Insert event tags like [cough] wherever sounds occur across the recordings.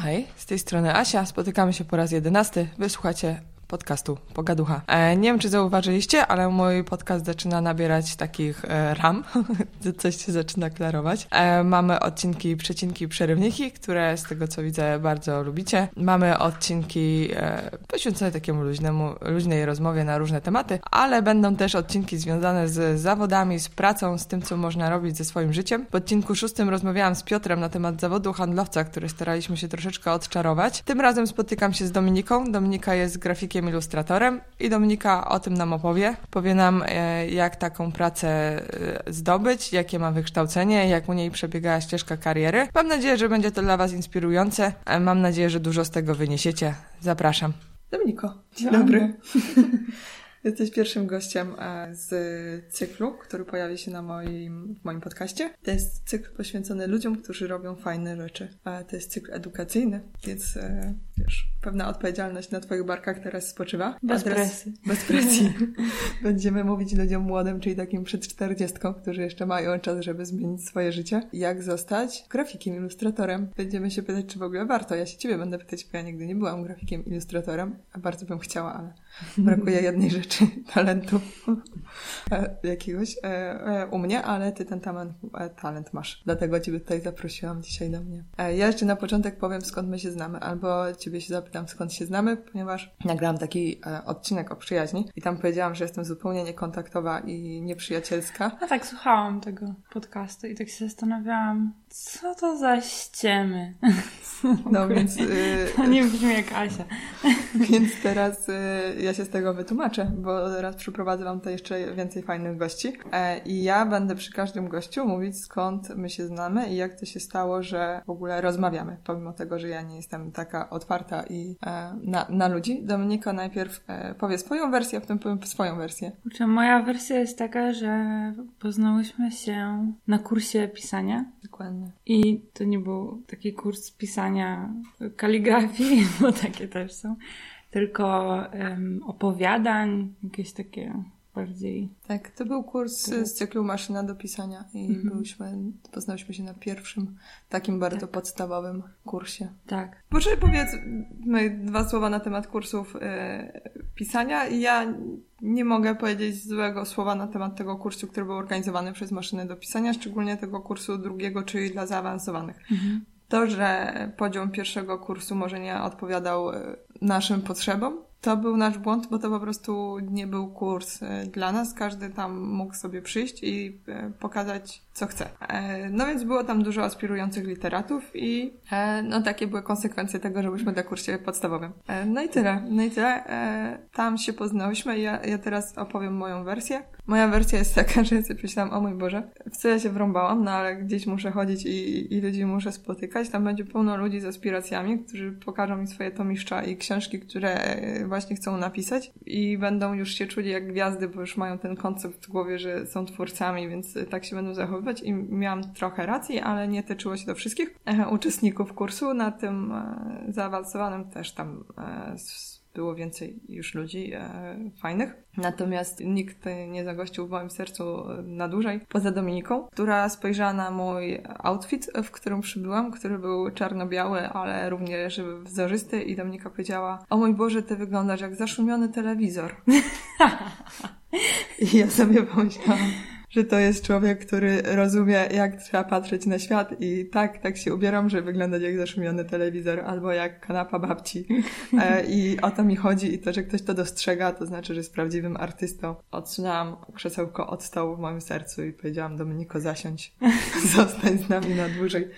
hej, z tej strony Asia, spotykamy się po raz jedenasty. Wysłuchacie podcastu Pogaducha. E, nie wiem, czy zauważyliście, ale mój podcast zaczyna nabierać takich e, ram, [laughs] coś się zaczyna klarować. E, mamy odcinki przecinki przerywniki, które z tego co widzę bardzo lubicie. Mamy odcinki poświęcone takiemu luźnemu, luźnej rozmowie na różne tematy, ale będą też odcinki związane z zawodami, z pracą, z tym, co można robić ze swoim życiem. W odcinku szóstym rozmawiałam z Piotrem na temat zawodu handlowca, który staraliśmy się troszeczkę odczarować. Tym razem spotykam się z Dominiką. Dominika jest grafikiem ilustratorem i Dominika o tym nam opowie. Powie nam, e, jak taką pracę e, zdobyć, jakie ma wykształcenie, jak u niej przebiegała ścieżka kariery. Mam nadzieję, że będzie to dla Was inspirujące. E, mam nadzieję, że dużo z tego wyniesiecie. Zapraszam. Dominiko, dzień dobry. [laughs] Jesteś pierwszym gościem z cyklu, który pojawi się na moim, w moim podcaście. To jest cykl poświęcony ludziom, którzy robią fajne rzeczy. To jest cykl edukacyjny, więc wiesz, pewna odpowiedzialność na Twoich barkach teraz spoczywa. Bez presji. [laughs] Bez presji. [laughs] Będziemy mówić ludziom młodym, czyli takim przed czterdziestką, którzy jeszcze mają czas, żeby zmienić swoje życie. Jak zostać grafikiem, ilustratorem. Będziemy się pytać, czy w ogóle warto. Ja się Ciebie będę pytać, bo ja nigdy nie byłam grafikiem, ilustratorem, a bardzo bym chciała, ale [laughs] brakuje jednej rzeczy, talentu e, jakiegoś e, e, u mnie, ale Ty ten talent, talent masz. Dlatego Ciebie tutaj zaprosiłam dzisiaj do mnie. Ja jeszcze na początek powiem, skąd my się znamy, albo Ciebie się zapytam, skąd się znamy, ponieważ nagrałam taki e, odcinek o przyjaźni i tam powiedziałam, że jestem zupełnie niekontaktowa i nieprzyjacielska. A tak, słuchałam tego podcastu i tak się zastanawiałam, co to za ściemy. No [laughs] więc... Y, to nie brzmi jak Asia. [laughs] Więc teraz y, ja się z tego wytłumaczę, bo teraz przyprowadzę Wam tutaj jeszcze więcej fajnych gości. E, I ja będę przy każdym gościu mówić, skąd my się znamy i jak to się stało, że w ogóle rozmawiamy, pomimo tego, że ja nie jestem taka otwarta i e, na, na ludzi. Dominika najpierw e, powie swoją wersję, a potem powiem swoją wersję. Kurczę, moja wersja jest taka, że poznałyśmy się na kursie pisania. Dokładnie. I to nie był taki kurs pisania kaligrafii, [laughs] bo takie też są, tylko um, opowiadań, jakieś takie bardziej. Tak, to był kurs tak. z cyklu Maszyna do pisania i mhm. byliśmy, poznałyśmy się na pierwszym takim bardzo tak. podstawowym kursie. Tak. Proszę powiedz dwa słowa na temat kursów e, pisania. Ja nie mogę powiedzieć złego słowa na temat tego kursu, który był organizowany przez Maszynę do pisania, szczególnie tego kursu drugiego, czyli dla zaawansowanych. Mhm. To, że poziom pierwszego kursu może nie odpowiadał e, naszym potrzebom, to był nasz błąd, bo to po prostu nie był kurs e, dla nas. Każdy tam mógł sobie przyjść i e, pokazać, co chce. E, no więc było tam dużo aspirujących literatów i no takie były konsekwencje tego, że byliśmy na kursie podstawowym. No i tyle. No i tyle. Tam się poznałyśmy. Ja, ja teraz opowiem moją wersję. Moja wersja jest taka, że ja sobie myślałam, o mój Boże, w co ja się wrąbałam, no ale gdzieś muszę chodzić i, i ludzi muszę spotykać. Tam będzie pełno ludzi z aspiracjami, którzy pokażą mi swoje tomiszcza i książki, które właśnie chcą napisać i będą już się czuli jak gwiazdy, bo już mają ten koncept w głowie, że są twórcami, więc tak się będą zachowywać i miałam trochę racji, ale nie tyczyło się do wszystkich uczestników kursu. Na tym e, zaawansowanym też tam e, było więcej już ludzi e, fajnych. Natomiast nikt nie zagościł w moim sercu na dłużej, poza Dominiką, która spojrzała na mój outfit, w którym przybyłam, który był czarno-biały, ale również wzorzysty i Dominika powiedziała, o mój Boże, ty wyglądasz jak zaszumiony telewizor. [laughs] I ja sobie pomyślałam, że to jest człowiek, który rozumie, jak trzeba patrzeć na świat i tak, tak się ubieram, że wyglądać jak zaszumiony telewizor albo jak kanapa babci. E, I o to mi chodzi i to, że ktoś to dostrzega, to znaczy, że jest prawdziwym artystą. Odsunęłam krzesełko od stołu w moim sercu i powiedziałam Dominiko, zasiądź, [laughs] zostań z nami na dłużej.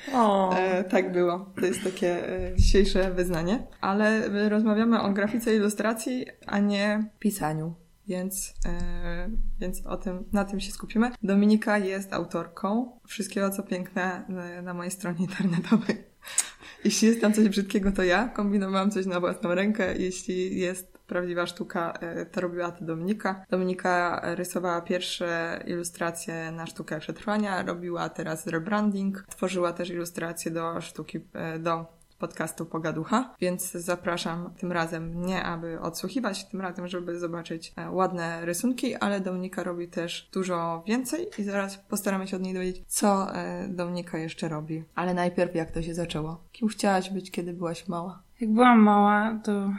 E, tak było. To jest takie e, dzisiejsze wyznanie. Ale rozmawiamy o grafice ilustracji, a nie pisaniu więc, e, więc o tym, na tym się skupimy. Dominika jest autorką wszystkiego, co piękne na, na mojej stronie internetowej. [laughs] Jeśli jest tam coś brzydkiego, to ja kombinowałam coś na własną rękę. Jeśli jest prawdziwa sztuka, e, to robiła to Dominika. Dominika rysowała pierwsze ilustracje na sztukę przetrwania, robiła teraz rebranding, tworzyła też ilustracje do sztuki, e, do podcastu Pogaducha, więc zapraszam tym razem nie, aby odsłuchiwać, tym razem, żeby zobaczyć e, ładne rysunki, ale Dominika robi też dużo więcej i zaraz postaramy się od niej dowiedzieć, co e, Dominika jeszcze robi. Ale najpierw jak to się zaczęło? Kim chciałaś być, kiedy byłaś mała? Jak byłam mała, to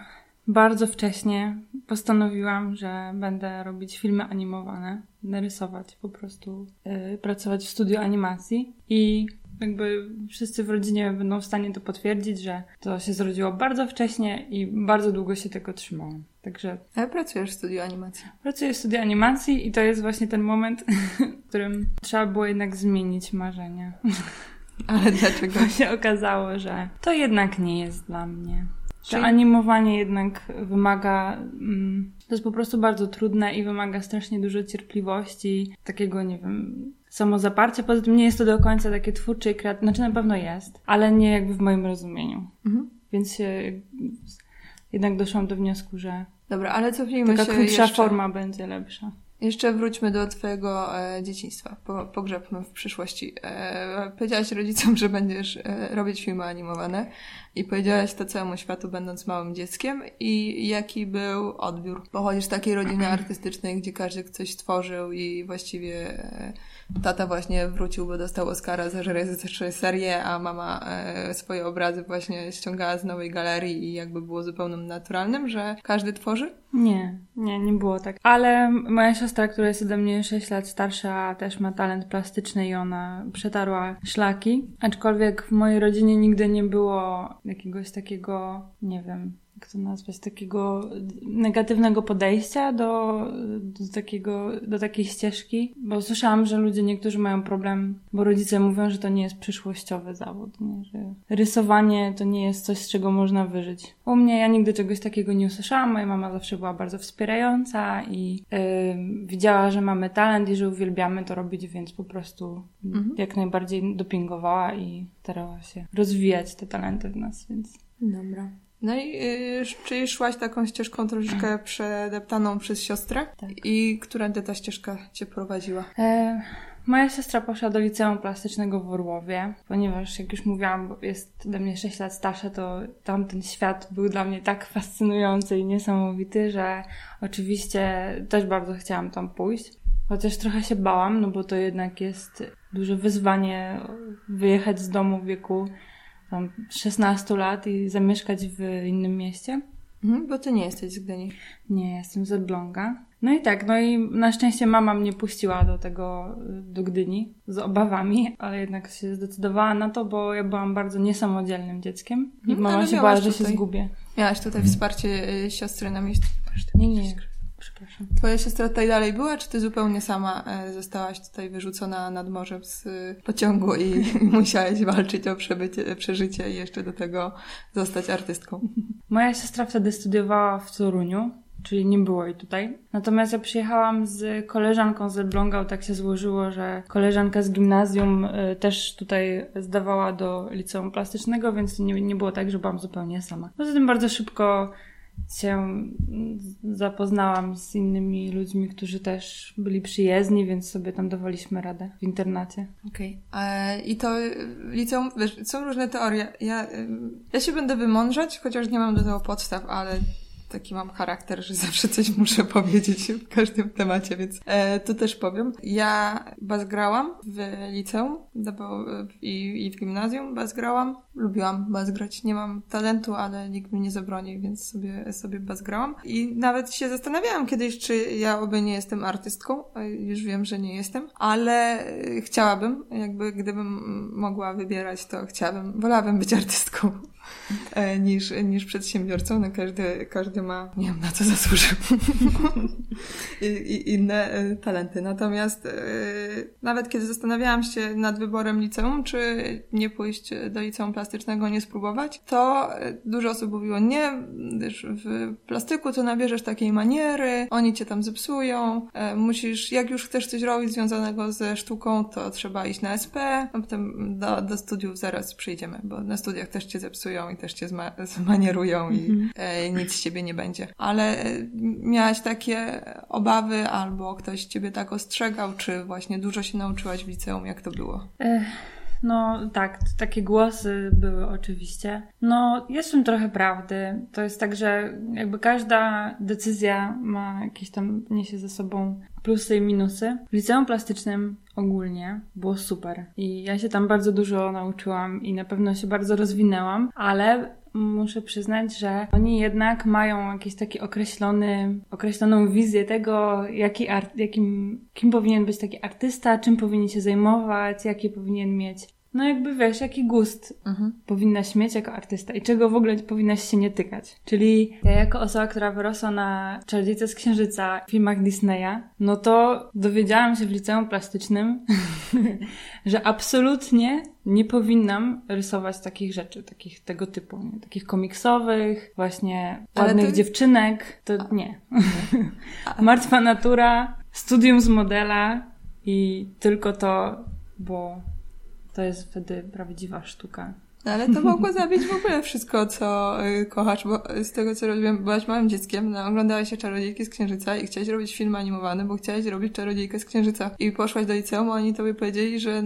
bardzo wcześnie postanowiłam, że będę robić filmy animowane, narysować po prostu, yy, pracować w studiu animacji i jakby wszyscy w rodzinie będą w stanie to potwierdzić, że to się zrodziło bardzo wcześnie i bardzo długo się tego trzymałam. Także. Ale pracujesz w studiu animacji. Pracuję w studiu animacji i to jest właśnie ten moment, [laughs] w którym trzeba było jednak zmienić marzenia. [laughs] Ale dlaczego? się okazało, że to jednak nie jest dla mnie. To animowanie jednak wymaga. Mm, to jest po prostu bardzo trudne i wymaga strasznie dużo cierpliwości, takiego, nie wiem, samozaparcia. Poza tym nie jest to do końca takie twórcze i kreatywne. Znaczy na pewno jest, ale nie jakby w moim rozumieniu. Mhm. Więc się jednak doszłam do wniosku, że. Dobra, ale cofnijmy taka się. krótsza jeszcze... forma będzie lepsza. Jeszcze wróćmy do Twojego e, dzieciństwa. Po, pogrzebmy w przyszłości. E, powiedziałaś rodzicom, że będziesz e, robić filmy animowane i powiedziałaś to całemu światu, będąc małym dzieckiem. I jaki był odbiór? Pochodzisz z takiej rodziny [clears throat] artystycznej, gdzie każdy coś tworzył i właściwie e, tata właśnie wrócił, bo dostał Oscara za reżyserię, a mama e, swoje obrazy właśnie ściągała z nowej galerii i jakby było zupełnie naturalnym, że każdy tworzy? Nie, nie, nie było tak. Ale moja siostra, która jest ode mnie 6 lat starsza, też ma talent plastyczny i ona przetarła szlaki. Aczkolwiek w mojej rodzinie nigdy nie było jakiegoś takiego, nie wiem, jak to nazwać, takiego negatywnego podejścia do, do, takiego, do takiej ścieżki, bo słyszałam, że ludzie niektórzy mają problem, bo rodzice mówią, że to nie jest przyszłościowy zawód, nie? że rysowanie to nie jest coś, z czego można wyżyć. U mnie ja nigdy czegoś takiego nie usłyszałam, moja mama zawsze była bardzo wspierająca i yy, widziała, że mamy talent i że uwielbiamy to robić, więc po prostu mhm. jak najbardziej dopingowała i starała się rozwijać te talenty w nas, więc... Dobra. No i yy, czyli szłaś taką ścieżką troszeczkę przedeptaną przez siostrę? Tak. I którędy ta ścieżka cię prowadziła? E, moja siostra poszła do liceum plastycznego w Orłowie, ponieważ jak już mówiłam, jest ode mnie 6 lat starsza, to tamten świat był dla mnie tak fascynujący i niesamowity, że oczywiście też bardzo chciałam tam pójść. Chociaż trochę się bałam, no bo to jednak jest duże wyzwanie wyjechać z domu w wieku tam 16 lat i zamieszkać w innym mieście. Mhm, bo ty nie jesteś z Gdyni. Nie, jestem z Elbląga. No i tak, no i na szczęście mama mnie puściła do tego, do Gdyni z obawami, ale jednak się zdecydowała na to, bo ja byłam bardzo niesamodzielnym dzieckiem i mhm, mama się bała, że się zgubię. Miałaś tutaj wsparcie y, siostry na miejscu. Nie, nie przepraszam. Twoja siostra tutaj dalej była, czy ty zupełnie sama e, zostałaś tutaj wyrzucona nad morzem z e, pociągu i [laughs] musiałaś walczyć o przebycie, przeżycie i jeszcze do tego zostać artystką? Moja siostra wtedy studiowała w Toruniu, czyli nie było jej tutaj. Natomiast ja przyjechałam z koleżanką z Elbląga, tak się złożyło, że koleżanka z gimnazjum e, też tutaj zdawała do liceum plastycznego, więc nie, nie było tak, że byłam zupełnie sama. Poza tym bardzo szybko się zapoznałam z innymi ludźmi, którzy też byli przyjezdni, więc sobie tam dawaliśmy radę w internacie. Okej. Okay. I to liceum, wiesz, są różne teorie. Ja, ja się będę wymądrzać, chociaż nie mam do tego podstaw, ale taki mam charakter, że zawsze coś muszę [laughs] powiedzieć w każdym temacie, więc e, to też powiem. Ja bazgrałam w liceum i, i w gimnazjum bazgrałam. Lubiłam bazgrać. Nie mam talentu, ale nikt mi nie zabroni, więc sobie, sobie bazgrałam. I nawet się zastanawiałam kiedyś, czy ja oby nie jestem artystką. Już wiem, że nie jestem, ale chciałabym, jakby gdybym mogła wybierać, to chciałabym, wolałabym być artystką. E, niż, niż przedsiębiorcą. No każdy, każdy ma, nie wiem na co zasłużył, I, I, inne e, talenty. Natomiast e, nawet kiedy zastanawiałam się nad wyborem liceum, czy nie pójść do liceum plastycznego, nie spróbować, to dużo osób mówiło, nie, wiesz, w plastyku to nabierzesz takiej maniery, oni cię tam zepsują, musisz, jak już chcesz coś robić związanego ze sztuką, to trzeba iść na SP, a potem do, do studiów zaraz przyjdziemy, bo na studiach też cię zepsują i też cię zma [laughs] zmanierują i mm -hmm. e, nic z ciebie nie będzie. Ale e, miałaś takie obawy albo ktoś ciebie tak ostrzegał, czy właśnie dużo się nauczyłaś w liceum? Jak to było? No tak, takie głosy były oczywiście. No jest w tym trochę prawdy. To jest tak, że jakby każda decyzja ma jakieś tam, niesie ze sobą plusy i minusy. W liceum plastycznym ogólnie było super i ja się tam bardzo dużo nauczyłam i na pewno się bardzo rozwinęłam, ale muszę przyznać, że oni jednak mają jakiś taki określony, określoną wizję tego, jaki art, jakim, kim powinien być taki artysta, czym powinien się zajmować, jakie powinien mieć no jakby wiesz, jaki gust mhm. powinnaś mieć jako artysta i czego w ogóle powinnaś się nie tykać. Czyli ja jako osoba, która wyrosła na Czarodziejce z Księżyca w filmach Disneya, no to dowiedziałam się w liceum plastycznym, [laughs] że absolutnie nie powinnam rysować takich rzeczy, takich tego typu, nie? takich komiksowych, właśnie ładnych dziewczynek, to A. nie. [laughs] Martwa natura, studium z modela i tylko to, bo to jest wtedy prawdziwa sztuka. No, ale to mogło [laughs] zabić w ogóle wszystko, co y, kochasz, bo z tego co rozumiem, byłaś małym dzieckiem, no, oglądałaś się Czarodziejki z Księżyca i chciałaś robić film animowany, bo chciałaś robić Czarodziejkę z Księżyca. I poszłaś do liceum, a oni tobie powiedzieli, że,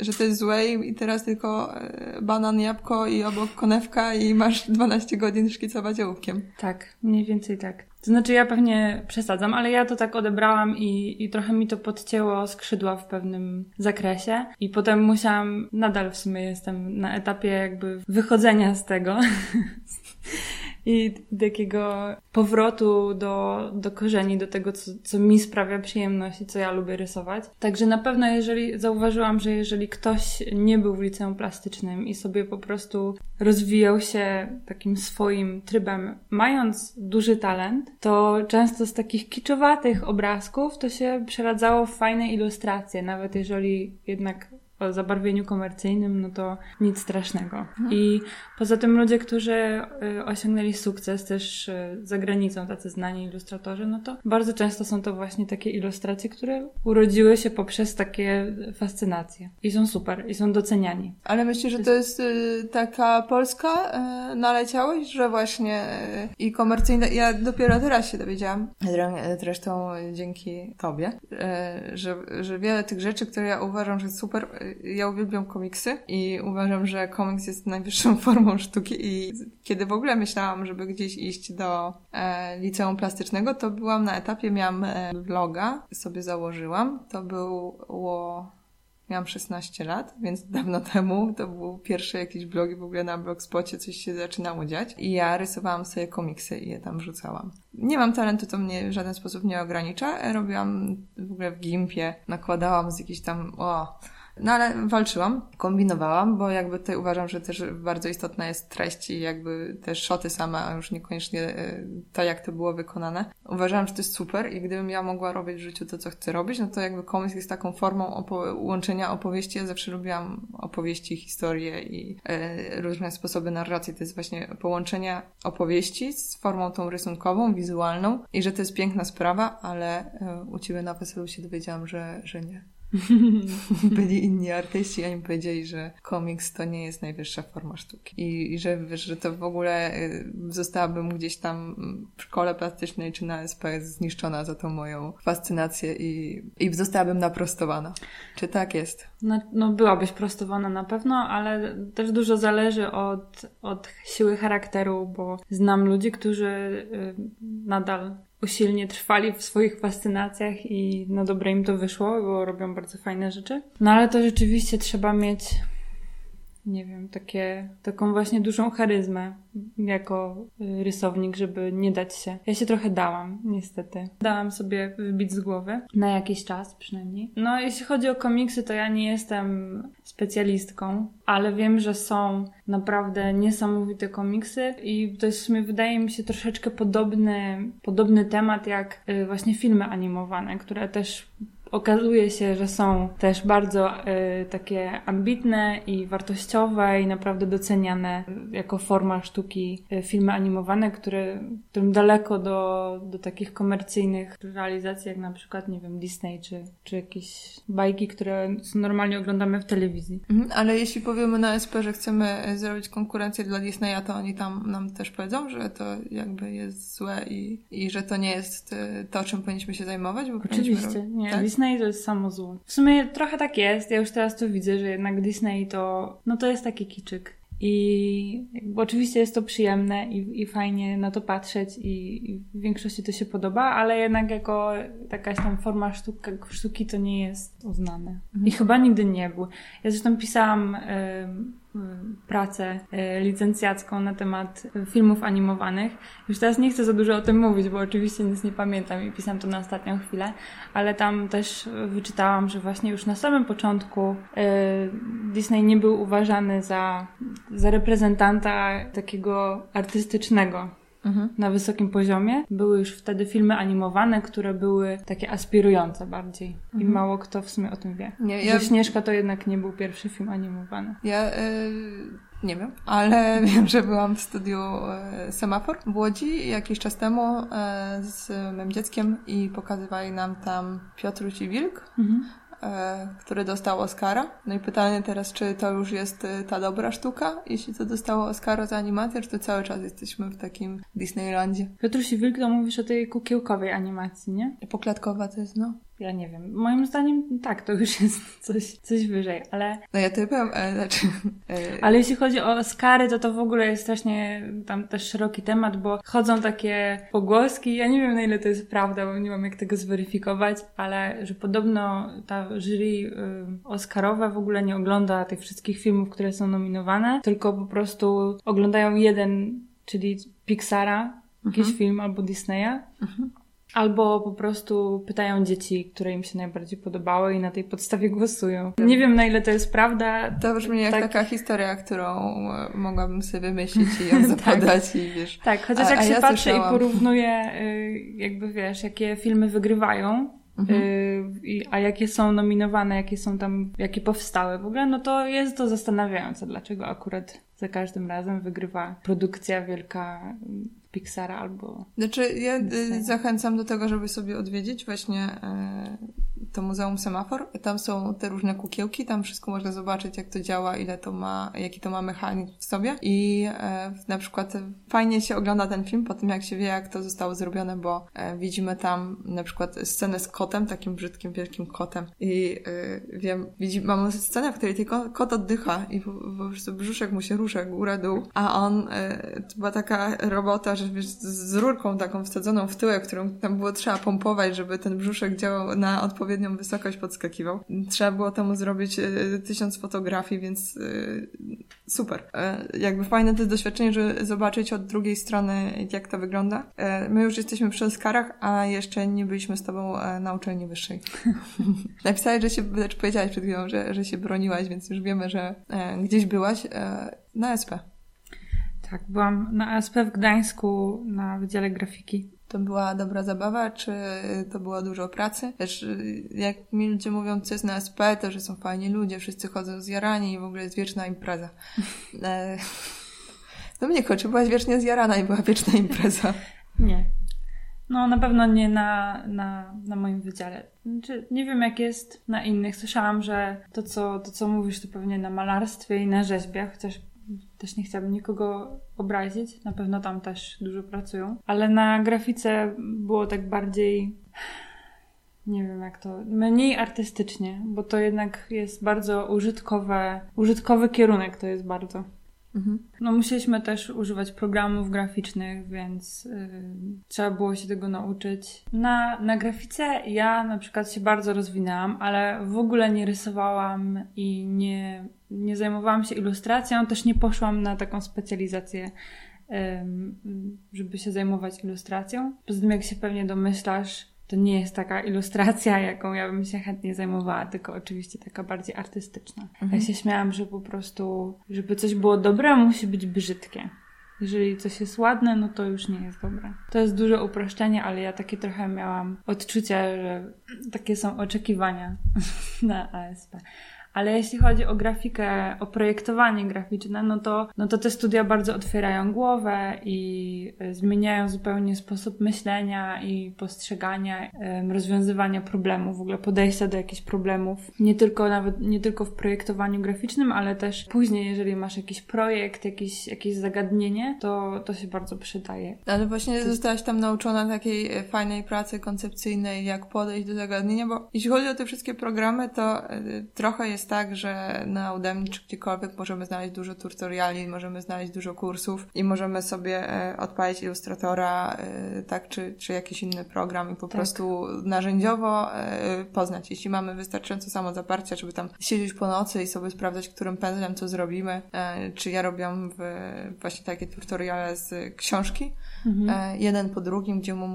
że to jest złe i teraz tylko y, banan, jabłko i obok konewka i masz 12 godzin szkicować ołówkiem. Tak, mniej więcej tak. To znaczy, ja pewnie przesadzam, ale ja to tak odebrałam i, i trochę mi to podcięło skrzydła w pewnym zakresie. I potem musiałam, nadal w sumie jestem na etapie jakby wychodzenia z tego. [laughs] i takiego powrotu do, do korzeni, do tego, co, co mi sprawia przyjemność i co ja lubię rysować. Także na pewno, jeżeli zauważyłam, że jeżeli ktoś nie był w liceum plastycznym i sobie po prostu rozwijał się takim swoim trybem, mając duży talent, to często z takich kiczowatych obrazków to się przeradzało w fajne ilustracje, nawet jeżeli jednak o zabarwieniu komercyjnym, no to nic strasznego. Mhm. I poza tym ludzie, którzy y, osiągnęli sukces też y, za granicą, tacy znani ilustratorzy, no to bardzo często są to właśnie takie ilustracje, które urodziły się poprzez takie fascynacje. I są super, i są doceniani. Ale myślisz, że to jest y, taka polska naleciałość, że właśnie i komercyjna, ja dopiero teraz się dowiedziałam, zresztą dzięki tobie, że, że wiele tych rzeczy, które ja uważam, że super ja uwielbiam komiksy i uważam, że komiks jest najwyższą [laughs] formą sztuki i kiedy w ogóle myślałam, żeby gdzieś iść do e, liceum plastycznego, to byłam na etapie, miałam e, vloga, sobie założyłam. To było Miałam 16 lat, więc dawno temu to był pierwszy jakiś blog i w ogóle na blogspocie coś się zaczynało dziać. I ja rysowałam sobie komiksy i je tam wrzucałam. Nie mam talentu, to mnie w żaden sposób nie ogranicza. Robiłam w ogóle w gimpie, nakładałam z jakichś tam, o, no ale walczyłam, kombinowałam, bo jakby tutaj uważam, że też bardzo istotna jest treść i jakby te szoty same, a już niekoniecznie e, to, jak to było wykonane. Uważałam, że to jest super i gdybym ja mogła robić w życiu to, co chcę robić, no to jakby komiks jest taką formą opo- łączenia opowieści. Ja zawsze lubiłam opowieści, historie i e, różne sposoby narracji. To jest właśnie połączenie opowieści z formą tą rysunkową, wizualną i że to jest piękna sprawa, ale e, u Ciebie na weselu się dowiedziałam, że, że nie. Byli inni artyści, oni powiedzieli, że komiks to nie jest najwyższa forma sztuki. I, i że, wiesz, że to w ogóle y, zostałabym gdzieś tam w szkole plastycznej czy na SP zniszczona za tą moją fascynację i, i zostałabym naprostowana. Czy tak jest? No, no byłabyś prostowana na pewno, ale też dużo zależy od, od siły charakteru, bo znam ludzi, którzy y, nadal usilnie trwali w swoich fascynacjach i na dobre im to wyszło, bo robią bardzo fajne rzeczy. No ale to rzeczywiście trzeba mieć nie wiem, takie, taką właśnie dużą charyzmę jako y, rysownik, żeby nie dać się. Ja się trochę dałam, niestety. Dałam sobie wybić z głowy, na jakiś czas przynajmniej. No, jeśli chodzi o komiksy, to ja nie jestem specjalistką, ale wiem, że są naprawdę niesamowite komiksy i to jest w sumie, wydaje mi się, troszeczkę podobny, podobny temat jak y, właśnie filmy animowane, które też okazuje się, że są też bardzo y, takie ambitne i wartościowe i naprawdę doceniane jako forma sztuki y, filmy animowane, które, którym daleko do, do takich komercyjnych realizacji, jak na przykład, nie wiem, Disney czy, czy jakieś bajki, które normalnie oglądamy w telewizji. Mhm, ale jeśli powiemy na SP, że chcemy zrobić konkurencję dla Disneya, to oni tam nam też powiedzą, że to jakby jest złe i, i że to nie jest to, czym powinniśmy się zajmować? Bo Oczywiście. Nie, tak? Disney to jest samo zło. W sumie trochę tak jest, ja już teraz to widzę, że jednak Disney to, no to jest taki kiczyk. I oczywiście jest to przyjemne i, i fajnie na to patrzeć i, i, w większości to się podoba, ale jednak jako jakaś tam forma sztuka, sztuki to nie jest uznane. Mhm. I chyba nigdy nie był. Ja zresztą pisałam y, y, pracę y, licencjacką na temat filmów animowanych. Już teraz nie chcę za dużo o tym mówić, bo oczywiście nic nie pamiętam i pisałam to na ostatnią chwilę, ale tam też wyczytałam, że właśnie już na samym początku y, Disney nie był uważany za, za reprezentanta takiego artystycznego mhm. na wysokim poziomie. Były już wtedy filmy animowane, które były takie aspirujące bardziej. Mhm. I mało kto w sumie o tym wie. Nie, ja... Że Śnieżka to jednak nie był pierwszy film animowany. Ja... Y nie wiem, ale [laughs] wiem, że byłam w studiu e, Semafor w Łodzi jakiś czas temu e, z moim dzieckiem i pokazywali nam tam Piotruś i Wilk. Mhm. E, który dostał Oscara. No i pytanie teraz, czy to już jest e, ta dobra sztuka? Jeśli to dostało Oscara za animację, czy to cały czas jesteśmy w takim Disneylandzie? Piotruś i Wilk, to mówisz o tej kukiełkowej animacji, nie? Poklatkowa to jest, no. Ja nie wiem. Moim zdaniem tak, to już jest [laughs] coś, coś wyżej, ale... No ja to powiem, e, znaczy... E... Ale jeśli chodzi o Oscary, to to w ogóle jest strasznie tam też szeroki temat, bo chodzą takie pogłoski, ja nie wiem na ile to jest prawda, bo nie mam jak tego zweryfikować, ale że podobno ta jury y, Oscarowa w ogóle nie ogląda tych wszystkich filmów, które są nominowane, tylko po prostu oglądają jeden, czyli Pixara, jakiś mhm. film albo Disneya. Mhm Albo po prostu pytają dzieci, które im się najbardziej podobały i na tej podstawie głosują. Nie wiem na ile to jest prawda. To brzmi jak tak. taka historia, którą e, mogłabym sobie wymyślić i ją zapodać [laughs] tak. i wiesz. Tak, chociaż jak a, się ja patrzę słyszałam. i porównuję, y, jakby wiesz, jakie filmy wygrywają, Mhm. Y, a jakie są nominowane, jakie są tam, jakie powstały w ogóle, no to jest to zastanawiające, dlaczego akurat za każdym razem wygrywa produkcja wielka Pixara albo. Znaczy, ja y, zachęcam do tego, żeby sobie odwiedzić właśnie e, to Muzeum Semafor. Tam są te różne kukiełki, tam wszystko można zobaczyć, jak to działa, ile to ma, jaki to ma mechanizm w sobie. I e, na przykład fajnie się ogląda ten film po tym, jak się wie, jak to zostało zrobione, bo e, widzimy tam na przykład scenę z kotem, takim brzydkim, wielkim kotem. I e, wiem, widzi, mamy scenę, w której tylko kot oddycha i po, po prostu brzuszek mu się rusza górę-dół, a on, e, to była taka robota, że wiesz, z rurką taką wsadzoną w tyłek, którą tam było trzeba pompować, żeby ten brzuszek działał na odpowiednią wysokość, podskakiwał. Trzeba było temu zrobić e, tysiąc fotografii, więc e, super. E, jakby fajne to doświadczenie, że zobaczyć od drugiej strony, jak to wygląda. My już jesteśmy przy Oscarach, a jeszcze nie byliśmy z tobą na uczelni wyższej. [laughs] Napisałeś, że się, znaczy powiedziałaś przed chwilą, że, że się broniłaś, więc już wiemy, że gdzieś byłaś na SP. Tak, byłam na ASP w Gdańsku na Wydziale Grafiki. To była dobra zabawa, czy to było dużo pracy? Też jak mi ludzie mówią, co jest na ASP, to że są fajni ludzie, wszyscy chodzą zjarani i w ogóle jest wieczna impreza. [laughs] E, [laughs] no mnie czy byłaś wiecznie zjarana i była wieczna impreza? [laughs] Nie. No na pewno nie na, na, na moim wydziale. Znaczy, nie wiem jak jest na innych. Słyszałam, że to co, to co mówisz to pewnie na malarstwie i na rzeźbie, chociaż też nie chciałabym nikogo obrazić, na pewno tam też dużo pracują, ale na grafice było tak bardziej nie wiem jak to, mniej artystycznie, bo to jednak jest bardzo użytkowe, użytkowy kierunek to jest bardzo. Mhm. No musieliśmy też używać programów graficznych, więc yy, trzeba było się tego nauczyć. Na, na grafice ja na przykład się bardzo rozwinęłam, ale w ogóle nie rysowałam i nie, nie zajmowałam się ilustracją, też nie poszłam na taką specjalizację żeby się zajmować ilustracją. Poza tym, jak się pewnie domyślasz, to nie jest taka ilustracja, jaką ja bym się chętnie zajmowała, tylko oczywiście taka bardziej artystyczna. Mhm. Ja się śmiałam, że po prostu, żeby coś było dobre, musi być brzydkie. Jeżeli coś jest ładne, no to już nie jest dobre. To jest duże uproszczenie, ale ja takie trochę miałam odczucia, że takie są oczekiwania [laughs] na ASP. Ale jeśli chodzi o grafikę, o projektowanie graficzne, no to, no to te studia bardzo otwierają głowę i y, zmieniają zupełnie sposób myślenia i postrzegania, rozwiązywania problemów, w ogóle podejścia do jakichś problemów. Nie tylko nawet, nie tylko w projektowaniu graficznym, ale też później, jeżeli masz jakiś projekt, jakiś, jakieś zagadnienie, to, to się bardzo przydaje. Ale właśnie to... zostałaś tam nauczona takiej e, fajnej pracy koncepcyjnej, jak podejść do zagadnienia, bo jeśli chodzi o te wszystkie programy, to e, trochę jest tak, że na Udemy czy gdziekolwiek możemy znaleźć dużo tutoriali, możemy znaleźć dużo kursów i możemy sobie e, odpalić Illustratora, tak, czy, czy jakiś inny program i po tak. prostu narzędziowo poznać. Jeśli mamy wystarczająco samo zaparcia, żeby tam siedzieć po nocy i sobie sprawdzać, którym pędzlem co zrobimy, czy ja robiłam właśnie takie tutoriale z książki, mhm. E, jeden po drugim, gdzie mu,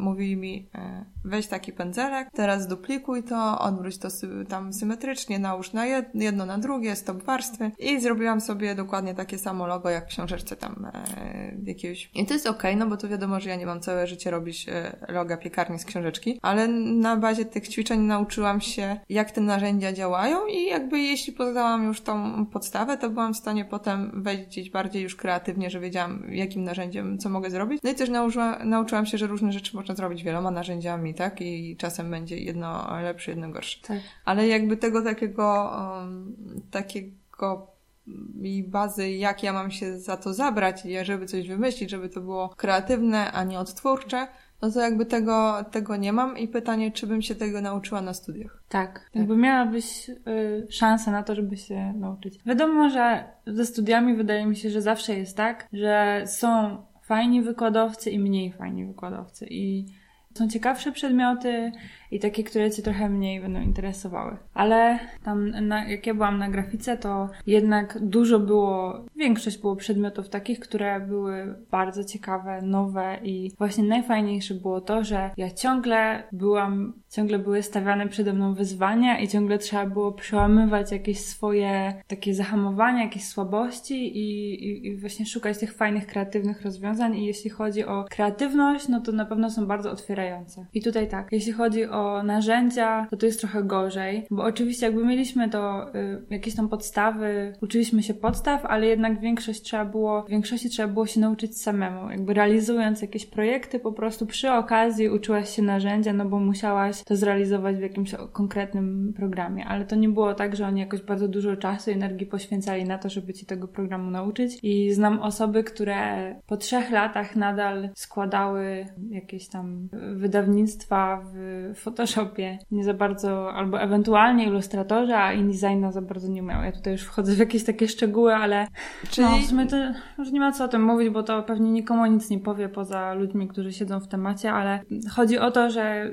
mówili mi e, weź taki pędzelek, teraz duplikuj to, odwróć to sy tam symetrycznie, nałóż na jedno na drugie, stop warstwy i zrobiłam sobie dokładnie takie samo logo jak w książeczce tam e, jakiegoś. I to jest okej, okay, no bo to wiadomo, że ja nie mam całe życie robić e, loga piekarni z książeczki, ale na bazie tych ćwiczeń nauczyłam się, jak te narzędzia działają i jakby jeśli poznałam już tą podstawę, to byłam w stanie potem wejść gdzieś bardziej już kreatywnie, że wiedziałam, jakim narzędziem co mogę zrobić. No i też nauczyła, nauczyłam się, że różne rzeczy można zrobić wieloma narzędziami, tak? I czasem będzie jedno lepsze, jedno gorsze. Tak. Ale jakby tego takiego, um, takiego i bazy, jak ja mam się za to zabrać, żeby coś wymyślić, żeby to było kreatywne, a nie odtwórcze, no to jakby tego, tego nie mam i pytanie, czy bym się tego nauczyła na studiach. Tak, tak. jakby miałabyś y, szansę na to, żeby się nauczyć. Wiadomo, że ze studiami wydaje mi się, że zawsze jest tak, że są fajni wykładowcy i mniej fajni wykładowcy i są ciekawsze przedmioty i takie, które cię trochę mniej będą interesowały. Ale tam, na, jak ja byłam na grafice, to jednak dużo było, większość było przedmiotów takich, które były bardzo ciekawe, nowe i właśnie najfajniejsze było to, że ja ciągle byłam, ciągle były stawiane przede mną wyzwania i ciągle trzeba było przełamywać jakieś swoje takie zahamowania, jakieś słabości i, i, i właśnie szukać tych fajnych, kreatywnych rozwiązań i jeśli chodzi o kreatywność, no to na pewno są bardzo otwierające. I tutaj tak, jeśli chodzi o o narzędzia, to to jest trochę gorzej, bo oczywiście jakby mieliśmy to y, jakieś tam podstawy, uczyliśmy się podstaw, ale jednak większość trzeba było, w większości trzeba było się nauczyć samemu. Jakby realizując jakieś projekty, po prostu przy okazji uczyłaś się narzędzia, no bo musiałaś to zrealizować w jakimś konkretnym programie, ale to nie było tak, że oni jakoś bardzo dużo czasu i energii poświęcali na to, żeby ci tego programu nauczyć i znam osoby, które po trzech latach nadal składały jakieś tam wydawnictwa w Photoshopie nie za bardzo, albo ewentualnie Illustratorze, a InDesigna za bardzo nie miał. Ja tutaj już wchodzę w jakieś takie szczegóły, ale Czyli... no, w sumie to już nie ma co o tym mówić, bo to pewnie nikomu nic nie powie poza ludźmi, którzy siedzą w temacie, ale chodzi o to, że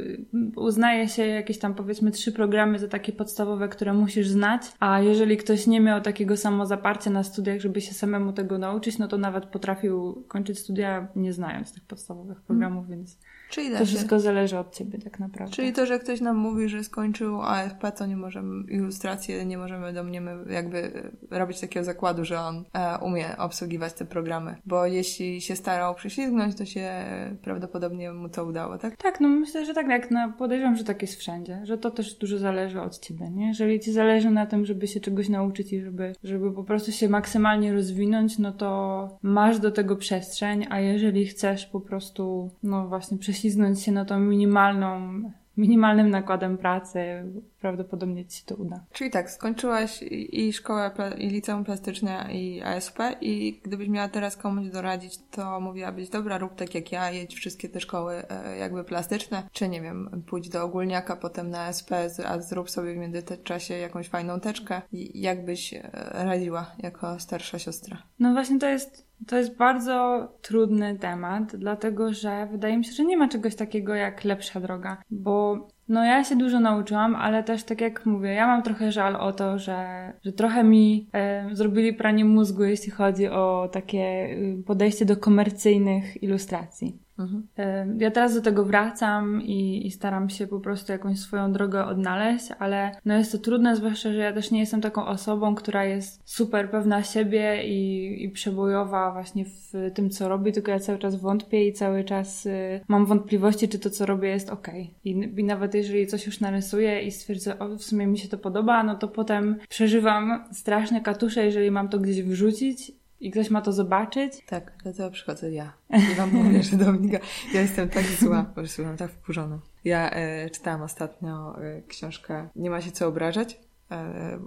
uznaje się jakieś tam powiedzmy trzy programy za takie podstawowe, które musisz znać, a jeżeli ktoś nie miał takiego samozaparcia na studiach, żeby się samemu tego nauczyć, no to nawet potrafił kończyć studia nie znając tych podstawowych programów, hmm. więc Czyli to wszystko zależy od ciebie tak naprawdę. Czyli to, że ktoś nam mówi, że skończył AFP, to nie możemy, ilustrację, nie możemy do mnie jakby robić takiego zakładu, że on e, umie obsługiwać te programy. Bo jeśli się starał prześlizgnąć, to się prawdopodobnie mu to udało, tak? Tak, no myślę, że tak, jak na, podejrzewam, że tak jest wszędzie, że to też dużo zależy od ciebie, nie? Jeżeli ci zależy na tym, żeby się czegoś nauczyć i żeby, żeby po prostu się maksymalnie rozwinąć, no to masz do tego przestrzeń, a jeżeli chcesz po prostu, no właśnie prześlizgnąć się na tą minimalną minimalnym nakładem pracy prawdopodobnie ci się to uda. Czyli tak, skończyłaś i szkołę, i liceum plastyczne, i ASP i gdybyś miała teraz komuś doradzić, to mówiłabyś, dobra, rób tak jak ja, jedź wszystkie te szkoły e, jakby plastyczne, czy nie wiem, pójdź do ogólniaka, potem na ASP, a zrób sobie w międzyczasie jakąś fajną teczkę i jak byś e, radziła jako starsza siostra? No właśnie to jest to jest bardzo trudny temat, dlatego że wydaje mi się, że nie ma czegoś takiego jak lepsza droga, bo no ja się dużo nauczyłam, ale też tak jak mówię, ja mam trochę żal o to, że, że trochę mi e, zrobili pranie mózgu, jeśli chodzi o takie y, podejście do komercyjnych ilustracji. Mhm. Ja teraz do tego wracam i, i, staram się po prostu jakąś swoją drogę odnaleźć, ale no jest to trudne, zwłaszcza, że ja też nie jestem taką osobą, która jest super pewna siebie i, i przebojowa właśnie w tym, co robi, tylko ja cały czas wątpię i cały czas y, mam wątpliwości, czy to, co robię jest ok. I, I, nawet jeżeli coś już narysuję i stwierdzę, o w sumie mi się to podoba, no to potem przeżywam straszne katusze, jeżeli mam to gdzieś wrzucić i ktoś ma to zobaczyć. Tak, dlatego przychodzę ja. I wam mówię, że Dominika, ja jestem tak zła, po prostu byłam tak wkurzona. Ja e, czytałam ostatnio e, książkę Nie ma się co obrażać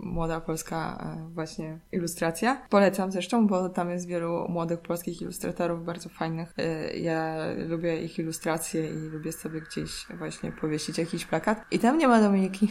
młoda polska e, właśnie ilustracja. Polecam zresztą, bo tam jest wielu młodych polskich ilustratorów bardzo fajnych. E, ja lubię ich ilustracje i lubię sobie gdzieś właśnie powiesić jakiś plakat. I tam nie ma Dominiki.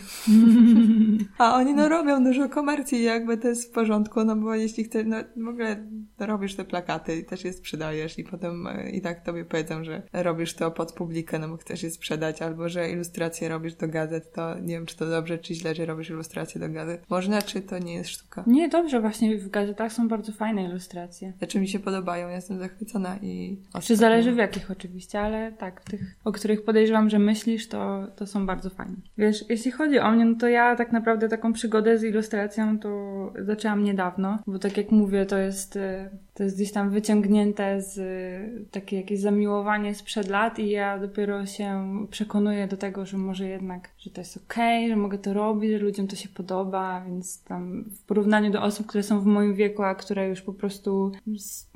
[laughs] A oni no robią dużo komercji jakby to jest w porządku, no bo jeśli chcesz, no w ogóle robisz te plakaty i też je sprzedajesz i potem i tak tobie powiedzą, że robisz to pod publikę, no bo chcesz je sprzedać, albo że ilustracje robisz do gazet, to nie wiem, czy to dobrze, czy źle, że robisz ilustracje do gazet. Można, czy to nie jest sztuka? Nie, dobrze, właśnie w gazetach są bardzo fajne ilustracje. Znaczy mi się podobają, jestem zachwycona i... Czy zależy w jakich oczywiście, ale tak, w tych, o których podejrzewam, że myślisz, to, to są bardzo fajne. Wiesz, jeśli chodzi o mnie, no to ja tak naprawdę taką przygodę z ilustracją to zaczęłam niedawno, bo tak jak mówię, to jest, y, to jest gdzieś tam wyciągnięte z y, takie jakieś zamiłowanie sprzed lat i ja dopiero się przekonuję do tego, że może jednak, że to jest okej, okay, że mogę to robić, że ludziom to się podoba, podoba, więc tam w porównaniu do osób, które są w moim wieku, a które już po prostu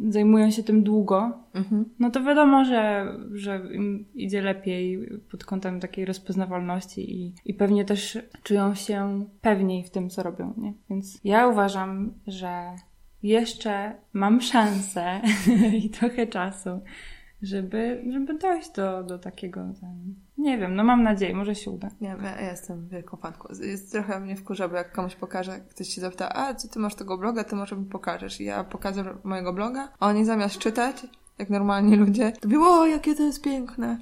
zajmują się tym długo, mhm. no to wiadomo, że, że im idzie lepiej pod kątem takiej rozpoznawalności i, i pewnie też czują się pewniej w tym, co robią, nie? Więc ja uważam, że jeszcze mam szansę [laughs] i trochę czasu, żeby, żeby dojść do, do takiego nie wiem, no mam nadzieję, może się uda. Nie, ja, ja jestem wielką fanką. Jest trochę mnie wkurza, bo jak komuś pokażę, ktoś się zapyta, a co ty masz tego bloga, to może mi pokażesz. I ja pokażę mojego bloga, a oni zamiast czytać, jak normalni ludzie, to mówią, o, jakie to jest piękne.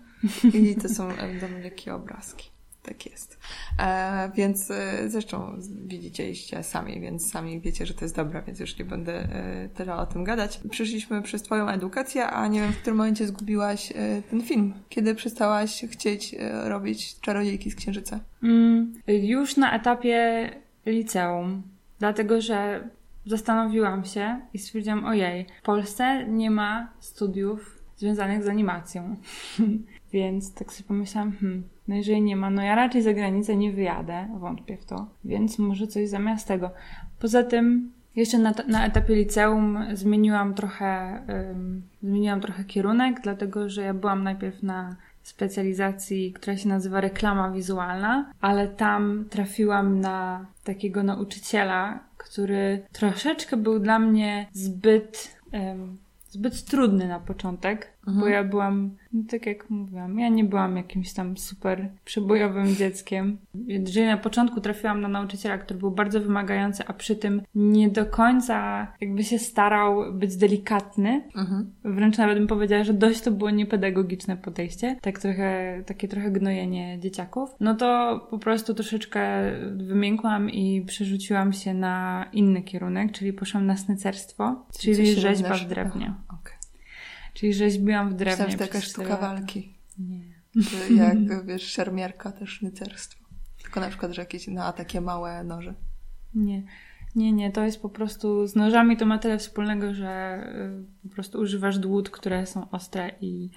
I to są dla mnie wielkie obrazki tak jest. E, więc e, zresztą widzicie sami, więc sami wiecie, że to jest dobre, więc już nie będę e, tyle o tym gadać. Przyszliśmy przez Twoją edukację, a nie wiem, w którym momencie zgubiłaś e, ten film. Kiedy przestałaś chcieć e, robić czarodziejki z księżyca? Mm, już na etapie liceum, dlatego że zastanowiłam się i stwierdziłam, ojej, w Polsce nie ma studiów związanych z animacją. [laughs] Więc tak sobie pomyślałam, hmm, no jeżeli nie ma, no ja raczej za granicę nie wyjadę, wątpię w to, więc może coś zamiast tego. Poza tym jeszcze na, na etapie liceum zmieniłam trochę, zmieniłam trochę kierunek, dlatego że ja byłam najpierw na specjalizacji, która się nazywa reklama wizualna, ale tam trafiłam na takiego nauczyciela, który troszeczkę był dla mnie zbyt, zbyt trudny na początek, mhm. bo ja byłam no, tak jak mówiłam, ja nie byłam jakimś tam super przebojowym dzieckiem. Jeżeli na początku trafiłam na nauczyciela, który był bardzo wymagający, a przy tym nie do końca jakby się starał być delikatny, mhm. wręcz nawet bym powiedziała, że dość to było niepedagogiczne podejście, tak trochę, takie trochę gnojenie dzieciaków, no to po prostu troszeczkę wymiękłam i przerzuciłam się na inny kierunek, czyli poszłam na snycerstwo, czyli rzeźba w drewnie. okay. Czyli rzeźbiłam w drewnie. Myślałam, że taka sztuka walki. Nie. Jak, [laughs] wiesz, szermierka, też sznycerstwo. Tylko na przykład, że jakieś na takie małe noże. Nie. Nie, nie, to jest po prostu z nożami to ma tyle wspólnego, że y, po prostu używasz dłut, które są ostre i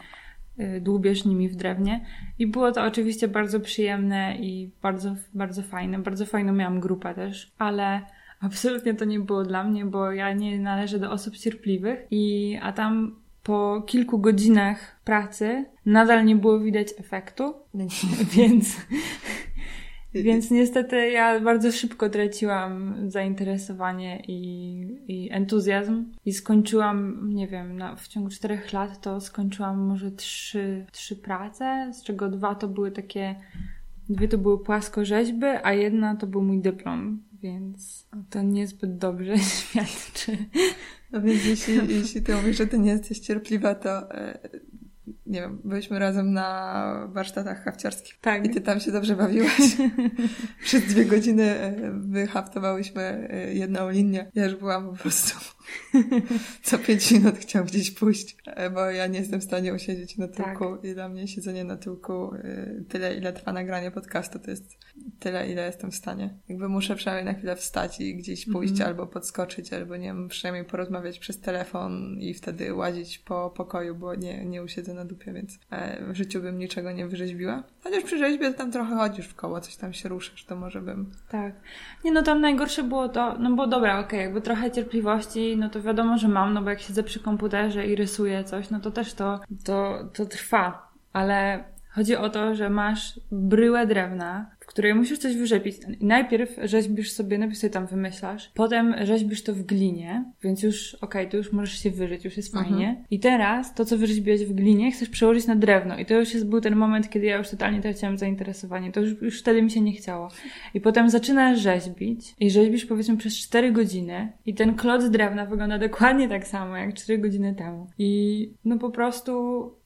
y, dłubiesz nimi w drewnie. I było to oczywiście bardzo przyjemne i bardzo, bardzo fajne. Bardzo fajną miałam grupę też, ale absolutnie to nie było dla mnie, bo ja nie należę do osób cierpliwych i a tam po kilku godzinach pracy nadal nie było widać efektu, [laughs] więc, więc niestety ja bardzo szybko traciłam zainteresowanie i, i entuzjazm i skończyłam, nie wiem, na, w ciągu czterech lat to skończyłam może trzy, trzy prace, z czego dwa to były takie, dwie to były płaskorzeźby, a jedna to był mój dyplom, więc to niezbyt dobrze [laughs] świadczy. No więc jeśli, jeśli ty mówisz, że ty nie jesteś cierpliwa, to e, nie wiem, byliśmy razem na warsztatach hafciarskich. Tak. I ty tam się dobrze bawiłaś. [laughs] Przez dwie godziny e, wyhaftowałyśmy e, jedną linię. Ja już byłam po prostu [laughs] co pięć minut chciał gdzieś pójść, e, bo ja nie jestem w stanie usiedzieć na tyłku tak. i dla mnie siedzenie na tyłku e, tyle, ile trwa nagranie podcastu, to jest tyle, ile jestem w stanie. Jakby muszę przynajmniej na chwilę wstać i gdzieś pójść -hmm. albo podskoczyć, albo nie wiem, przynajmniej porozmawiać przez telefon i wtedy łazić po pokoju, bo nie, nie usiedzę na dupie, więc e, w życiu bym niczego nie wyrzeźbiła. Chociaż przy rzeźbie tam trochę chodzisz w koło, coś tam się ruszysz, to może bym... Tak. Nie no, tam najgorsze było to, no bo dobra, okej, okay, jakby trochę cierpliwości, no to wiadomo, że mam, no bo jak siedzę przy komputerze i rysuję coś, no to też to, to, to trwa. Ale chodzi o to, że masz bryłę drewna, której musisz coś wyrzepić. Najpierw rzeźbisz sobie, najpierw sobie tam wymyślasz, potem rzeźbisz to w glinie, więc już okej, okay, to już możesz się wyżyć, już jest mhm. fajnie. I teraz to, co wyrzeźbiłeś w glinie, chcesz przełożyć na drewno. I to już jest, był ten moment, kiedy ja już totalnie traciłam zainteresowanie. To już, już wtedy mi się nie chciało. I potem zaczynasz rzeźbić i rzeźbisz powiedzmy przez 4 godziny i ten kloc drewna wygląda dokładnie tak samo, jak 4 godziny temu. I no po prostu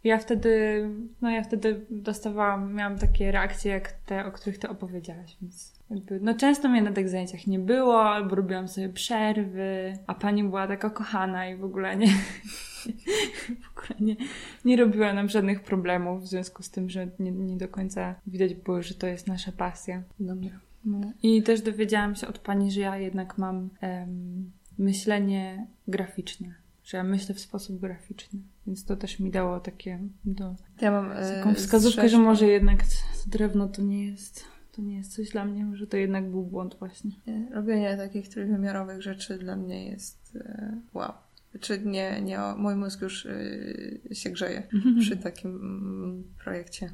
ja wtedy, no ja wtedy dostawałam, miałam takie reakcje jak te, o których ty opowiedziałaś, więc jakby, no często mnie na tych zajęciach nie było, albo robiłam sobie przerwy, a pani była taka kochana i w ogóle nie, [laughs] w ogóle nie, nie robiła nam żadnych problemów w związku z tym, że nie, nie do końca widać było, że to jest nasza pasja. Dobra. No. I też dowiedziałam się od pani, że ja jednak mam um, myślenie graficzne że ja myślę w sposób graficzny. Więc to też mi dało takie do, ja mam, taką e, wskazówkę, że może jednak drewno to nie jest to nie jest coś dla mnie, może to jednak był błąd właśnie. Robienie takich trójwymiarowych rzeczy dla mnie jest e, wow. Czy nie, nie, mój mózg już e, się grzeje [laughs] przy takim mm, projekcie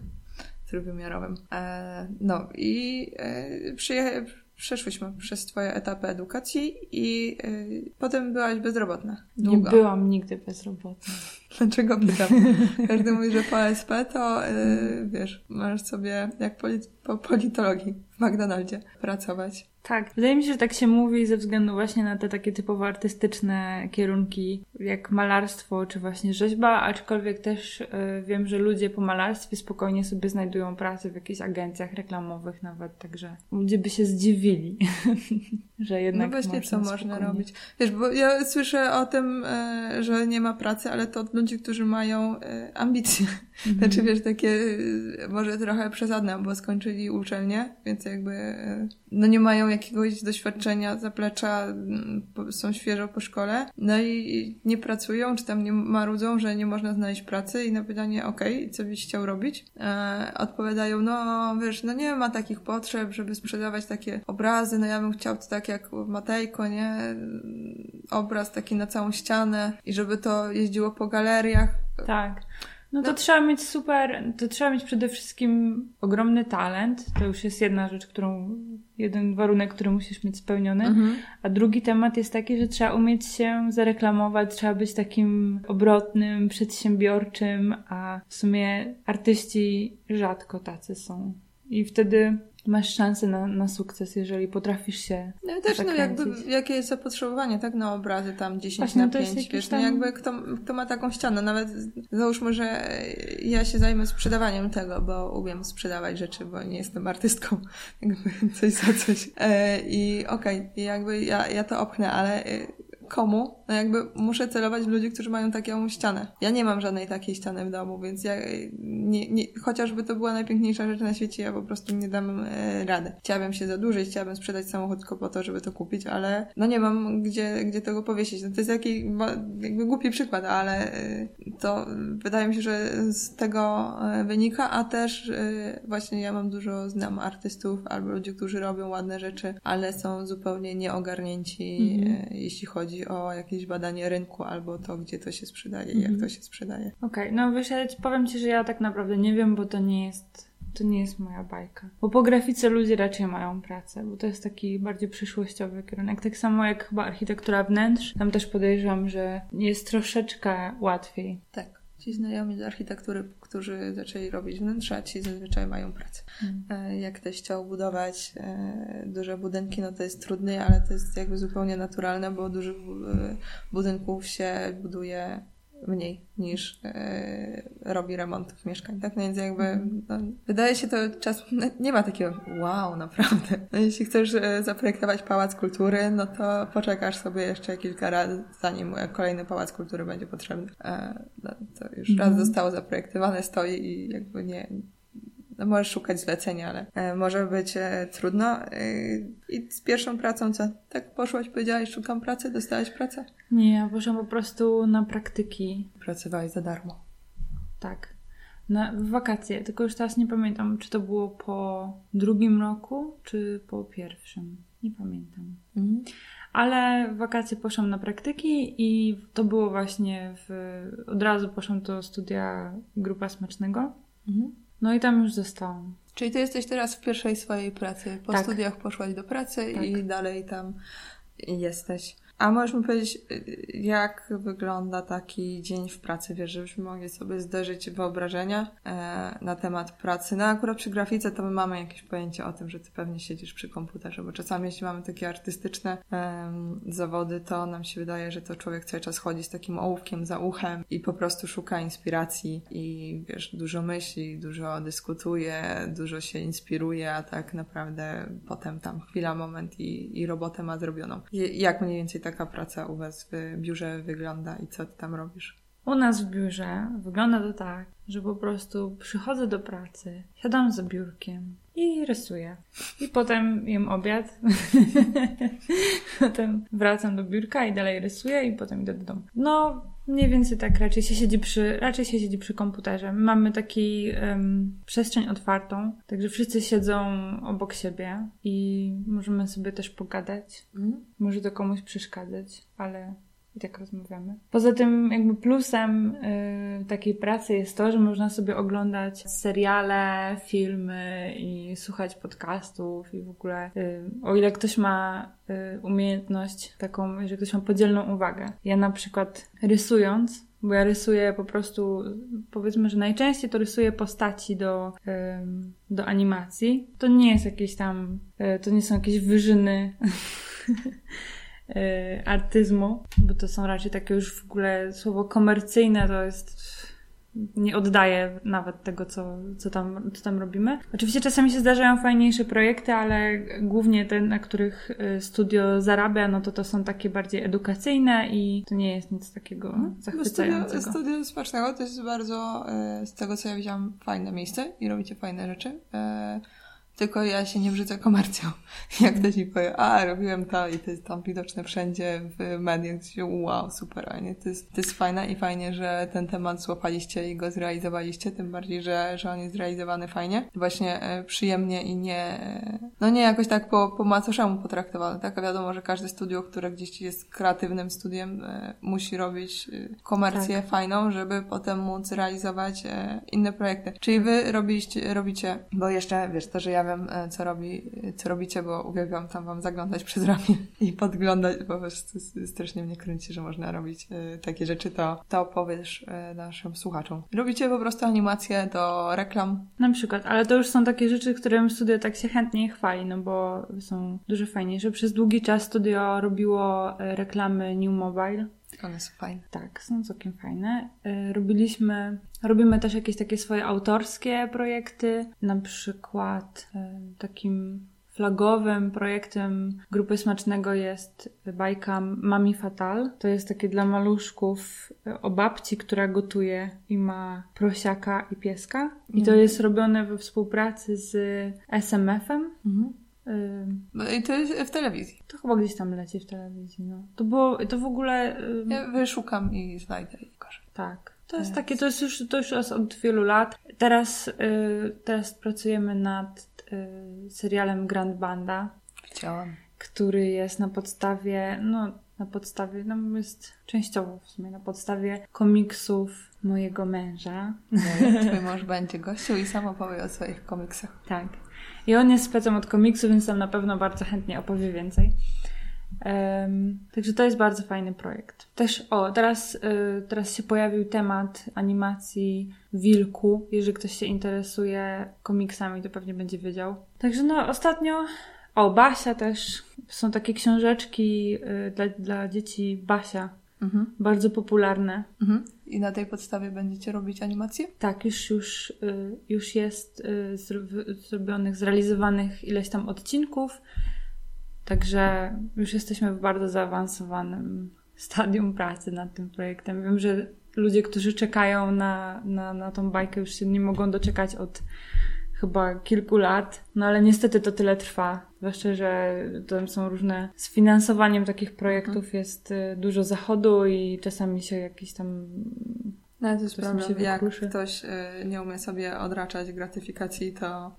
trójwymiarowym. No i przyjechałem przeszłyśmy przez Twoje etapy edukacji i yy, potem byłaś bezrobotna. Długo. Nie byłam nigdy bezrobotna. [laughs] Dlaczego pytam? Każdy mówi, że po ASP to yy, wiesz, możesz sobie jak po politologii w McDonaldzie pracować. Tak, wydaje mi się, że tak się mówi ze względu właśnie na te takie typowo artystyczne kierunki, jak malarstwo czy właśnie rzeźba, aczkolwiek też y, wiem, że ludzie po malarstwie spokojnie sobie znajdują pracę w jakichś agencjach reklamowych nawet, także ludzie by się zdziwili, [laughs] że jednak No właśnie, co można robić. Wiesz, bo ja słyszę o tym, y, że nie ma pracy, ale to od ludzi, którzy mają y, ambicje. Mhm. Znaczy, wiesz, takie może trochę przesadne, bo skończyli uczelnię, więc jakby no nie mają jakiegoś doświadczenia, zaplecza, mm, są świeżo po szkole, no i nie pracują, czy tam nie marudzą, że nie można znaleźć pracy i na pytanie, okej, okay, co byś chciał robić? E, odpowiadają, no wiesz, no nie ma takich potrzeb, żeby sprzedawać takie obrazy, no ja bym chciał to tak jak Matejko, nie? Obraz taki na całą ścianę i żeby to jeździło po galeriach. Tak. No to no. trzeba mieć super, to trzeba mieć przede wszystkim ogromny talent. To już jest jedna rzecz, którą, jeden warunek, który musisz mieć spełniony. Mhm. A drugi temat jest taki, że trzeba umieć się zareklamować, trzeba być takim obrotnym, przedsiębiorczym, a w sumie artyści rzadko tacy są. I wtedy masz szansę na, na sukces, jeżeli potrafisz się No też, no jakby, jakie jest zapotrzebowanie, tak, na obrazy tam 10 Właśnie, na 5, wiesz, no tam... no jakby kto, kto ma taką ścianę, nawet załóżmy, że ja się zajmę sprzedawaniem tego, bo umiem sprzedawać rzeczy, bo nie jestem artystką, [laughs] jakby coś za coś. E, I okej, okay, jakby ja, ja to opchnę, ale e, komu, no jakby muszę celować w ludzi, którzy mają taką ścianę. Ja nie mam żadnej takiej ściany w domu, więc ja nie, nie, chociażby to była najpiękniejsza rzecz na świecie, ja po prostu nie dam e, rady. Chciałabym się zadłużyć, chciałabym sprzedać samochód tylko po to, żeby to kupić, ale no nie mam gdzie, gdzie tego powiesić. No to jest jakiś jakby głupi przykład, ale e, to wydaje mi się, że z tego e, wynika, a też e, właśnie ja mam dużo znam artystów albo ludzi, którzy robią ładne rzeczy, ale są zupełnie nieogarnięci, mm -hmm. jeśli chodzi o jakieś badanie rynku albo to, gdzie to się sprzedaje i jak mhm. to się sprzedaje. Okej, okay, no ja powiem Ci, że ja tak naprawdę nie wiem, bo to nie jest to nie jest moja bajka. Bo po grafice ludzie raczej mają pracę, bo to jest taki bardziej przyszłościowy kierunek. Tak samo jak chyba architektura wnętrz, tam też podejrzewam, że jest troszeczkę łatwiej. Tak. Ci znajomi z architektury, którzy zaczęli robić wnętrza, ci zazwyczaj mają pracę. Mm. Jak ktoś chciał budować e, duże budynki, no to jest trudniej, ale to jest jakby zupełnie naturalne, bo dużych e, budynków się buduje mniej niż e, robi remontów mieszkań, tak? No więc jakby no, wydaje się to czas, no, nie ma takiego wow, naprawdę. No, jeśli chcesz e, zaprojektować pałac kultury, no to poczekasz sobie jeszcze kilka razy, zanim kolejny pałac kultury będzie potrzebny. E, no, to już raz Mhm. zostało zaprojektowane, stoi i jakby nie, no możesz szukać zlecenia, ale e, może być e, trudno. E, I z pierwszą pracą co? Tak poszłaś, powiedziałaś, szukam pracy, dostałaś pracę? Nie, ja poszłam po prostu na praktyki. Pracowałaś za darmo. Tak. Na w wakacje, tylko już teraz nie pamiętam, czy to było po drugim roku, czy po pierwszym. Nie pamiętam. Mhm. Ale w wakacje poszłam na praktyki i to było właśnie w... Od razu poszłam do studia Grupa Smacznego. Mhm. No i tam już zostałam. Czyli ty jesteś teraz w pierwszej swojej pracy. Po Tak. studiach poszłaś do pracy Tak. i dalej tam jesteś. A możesz mi powiedzieć, y, jak wygląda taki dzień w pracy? Wiesz, żebyśmy mogli sobie zderzyć wyobrażenia e, na temat pracy. No akurat przy grafice to my mamy jakieś pojęcie o tym, że ty pewnie siedzisz przy komputerze, bo czasami jeśli mamy takie artystyczne zawody, to nam się wydaje, że to człowiek cały czas chodzi z takim ołówkiem za uchem i po prostu szuka inspiracji i wiesz, dużo myśli, dużo dyskutuje, dużo się inspiruje, a tak naprawdę potem tam chwila, moment i, i robotę ma zrobioną. Jak mniej więcej taka praca u Was w biurze wygląda i co Ty tam robisz? U nas w biurze wygląda to tak, że po prostu przychodzę do pracy, siadam za biurkiem i rysuję. I potem jem obiad. [laughs] potem wracam do biurka i dalej rysuję i potem idę do domu. No, mniej więcej tak raczej się siedzi przy, raczej się siedzi przy komputerze. My mamy taki em, przestrzeń otwartą, także wszyscy siedzą obok siebie i możemy sobie też pogadać. Może to komuś przeszkadzać, ale i tak rozmawiamy. Poza tym, jakby plusem y, takiej pracy jest to, że można sobie oglądać seriale, filmy i słuchać podcastów i w ogóle, y, o ile ktoś ma y, umiejętność taką, że ktoś ma podzielną uwagę. Ja na przykład rysując, bo ja rysuję po prostu, powiedzmy, że najczęściej to rysuję postaci do, ym, do animacji. To nie jest jakieś tam, y, to nie są jakieś wyżyny y, [laughs] artyzmu, bo to są raczej takie już w ogóle słowo komercyjne, to jest nie oddaje nawet tego, co, co, tam, co tam robimy. Oczywiście czasami się zdarzają fajniejsze projekty, ale głównie te, na których y, studio zarabia, no to to są takie bardziej edukacyjne i to nie jest nic takiego studio, zachwycającego. studio Smacznego to jest bardzo, e, z tego co ja widziałam, fajne miejsce i robicie fajne rzeczy. Tylko ja się nie brzydzę komercją. [laughs] Jak ktoś mi powie, a robiłem to i to jest tam widoczne wszędzie w mediach, to się wow, super, a nie? To jest, to jest fajne i fajnie, że ten temat złapaliście i go zrealizowaliście, tym bardziej, że, że on jest zrealizowany fajnie. Właśnie e, przyjemnie i nie, e, no nie jakoś tak po, po macoszemu potraktowany, tak? A wiadomo, że każde studio, które gdzieś jest kreatywnym studiem, e, musi robić komercję fajną, żeby potem móc realizować inne projekty. Czyli wy robiliście, robicie, bo jeszcze, wiesz, to, że ja wiem, e, co robi, co robicie, bo uwielbiam tam wam zaglądać przez ramię i podglądać, bo jest- strasznie mnie kręci, że można robić e, takie rzeczy, to, to opowiesz e, naszym słuchaczom. Robicie po prostu animacje do reklam. Na przykład, ale to już są takie rzeczy, którym studio tak się chętnie chwali, no bo są dużo fajniejsze. Przez długi czas studio robiło reklamy New Mobile. One są fajne. Tak, są całkiem fajne. E, Robiliśmy, robimy też jakieś takie swoje autorskie projekty. Na przykład e, takim flagowym projektem Grupy Smacznego jest bajka Mami Fatal. To jest takie dla maluszków e, o babci, która gotuje i ma prosiaka i pieska. I to Mhm. jest robione we współpracy z SMF-em. Mhm. No I to jest w telewizji. To chyba gdzieś tam leci w telewizji, no. To było, to w ogóle... Ja wyszukam i znajdę i koszę. Tak. To jest takie, to jest już, to już jest od wielu lat. Teraz, y, teraz pracujemy nad y, serialem Grand Banda, Widziałam. który jest na podstawie, no na podstawie, no jest częściowo w sumie na podstawie komiksów mojego męża. No, [laughs] twój mąż będzie gościu i sam opowie o swoich komiksach. Tak. I on jest specem od komiksu, więc tam na pewno bardzo chętnie opowie więcej. Em, także to jest bardzo fajny projekt. Też, o, teraz, y, teraz się pojawił temat animacji Wilku. Jeżeli ktoś się interesuje komiksami, to pewnie będzie wiedział. Także no, ostatnio, o, Basia też. Są takie książeczki y, dla, dla dzieci Basia. Mhm. bardzo popularne. Mhm. I na tej podstawie będziecie robić animacje? Tak, już, już, y, już jest y, zrobionych, zrealizowanych ileś tam odcinków, także już jesteśmy w bardzo zaawansowanym stadium pracy nad tym projektem. Wiem, że ludzie, którzy czekają na, na, na tą bajkę, już się nie mogą doczekać od chyba kilku lat, no ale niestety to tyle trwa. Zwłaszcza, że tam są różne. Z finansowaniem takich projektów mhm. jest y, dużo zachodu i czasami się jakiś tam no to jest problem, jak ktoś y, nie umie sobie odraczać gratyfikacji, to,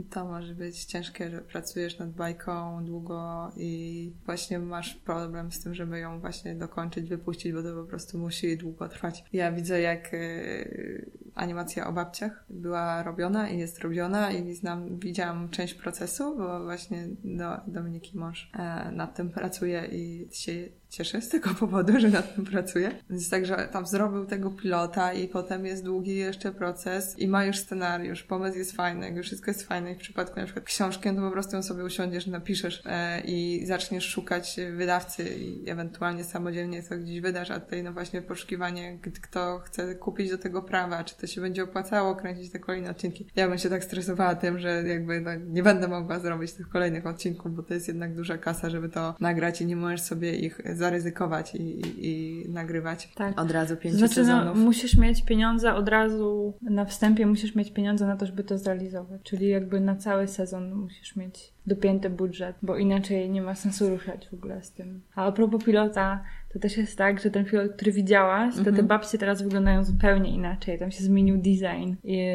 y, to może być ciężkie, że pracujesz nad bajką długo i właśnie masz problem z tym, żeby ją właśnie dokończyć, wypuścić, bo to po prostu musi długo trwać. Ja widzę, jak y, animacja o babciach była robiona i jest robiona i znam, widziałam część procesu, bo właśnie do, Dominiki mąż e, nad tym pracuje i się cieszę z tego powodu, że nad tym pracuję. Więc tak, że tam zrobił tego pilota i potem jest długi jeszcze proces i ma już scenariusz, pomysł jest fajny, już wszystko jest fajne. I w przypadku na przykład książki, no to po prostu ją sobie usiądziesz, napiszesz e, i zaczniesz szukać wydawcy i ewentualnie samodzielnie to gdzieś wydasz, a tutaj no właśnie poszukiwanie, kto chce kupić do tego prawa, czy to się będzie opłacało kręcić te kolejne odcinki. Ja bym się tak stresowała tym, że jakby no, nie będę mogła zrobić tych kolejnych odcinków, bo to jest jednak duża kasa, żeby to nagrać i nie możesz sobie ich zaryzykować i, i, i nagrywać tak. od razu pięć znaczy, no, sezonów. No, musisz mieć pieniądze od razu na wstępie, musisz mieć pieniądze na to, żeby to zrealizować. Czyli jakby na cały sezon musisz mieć dopięty budżet, bo inaczej nie ma sensu ruszać w ogóle z tym. A a propos pilota, to też jest tak, że ten pilot, który widziałaś, to te mhm. babcie teraz wyglądają zupełnie inaczej. Tam się zmienił design i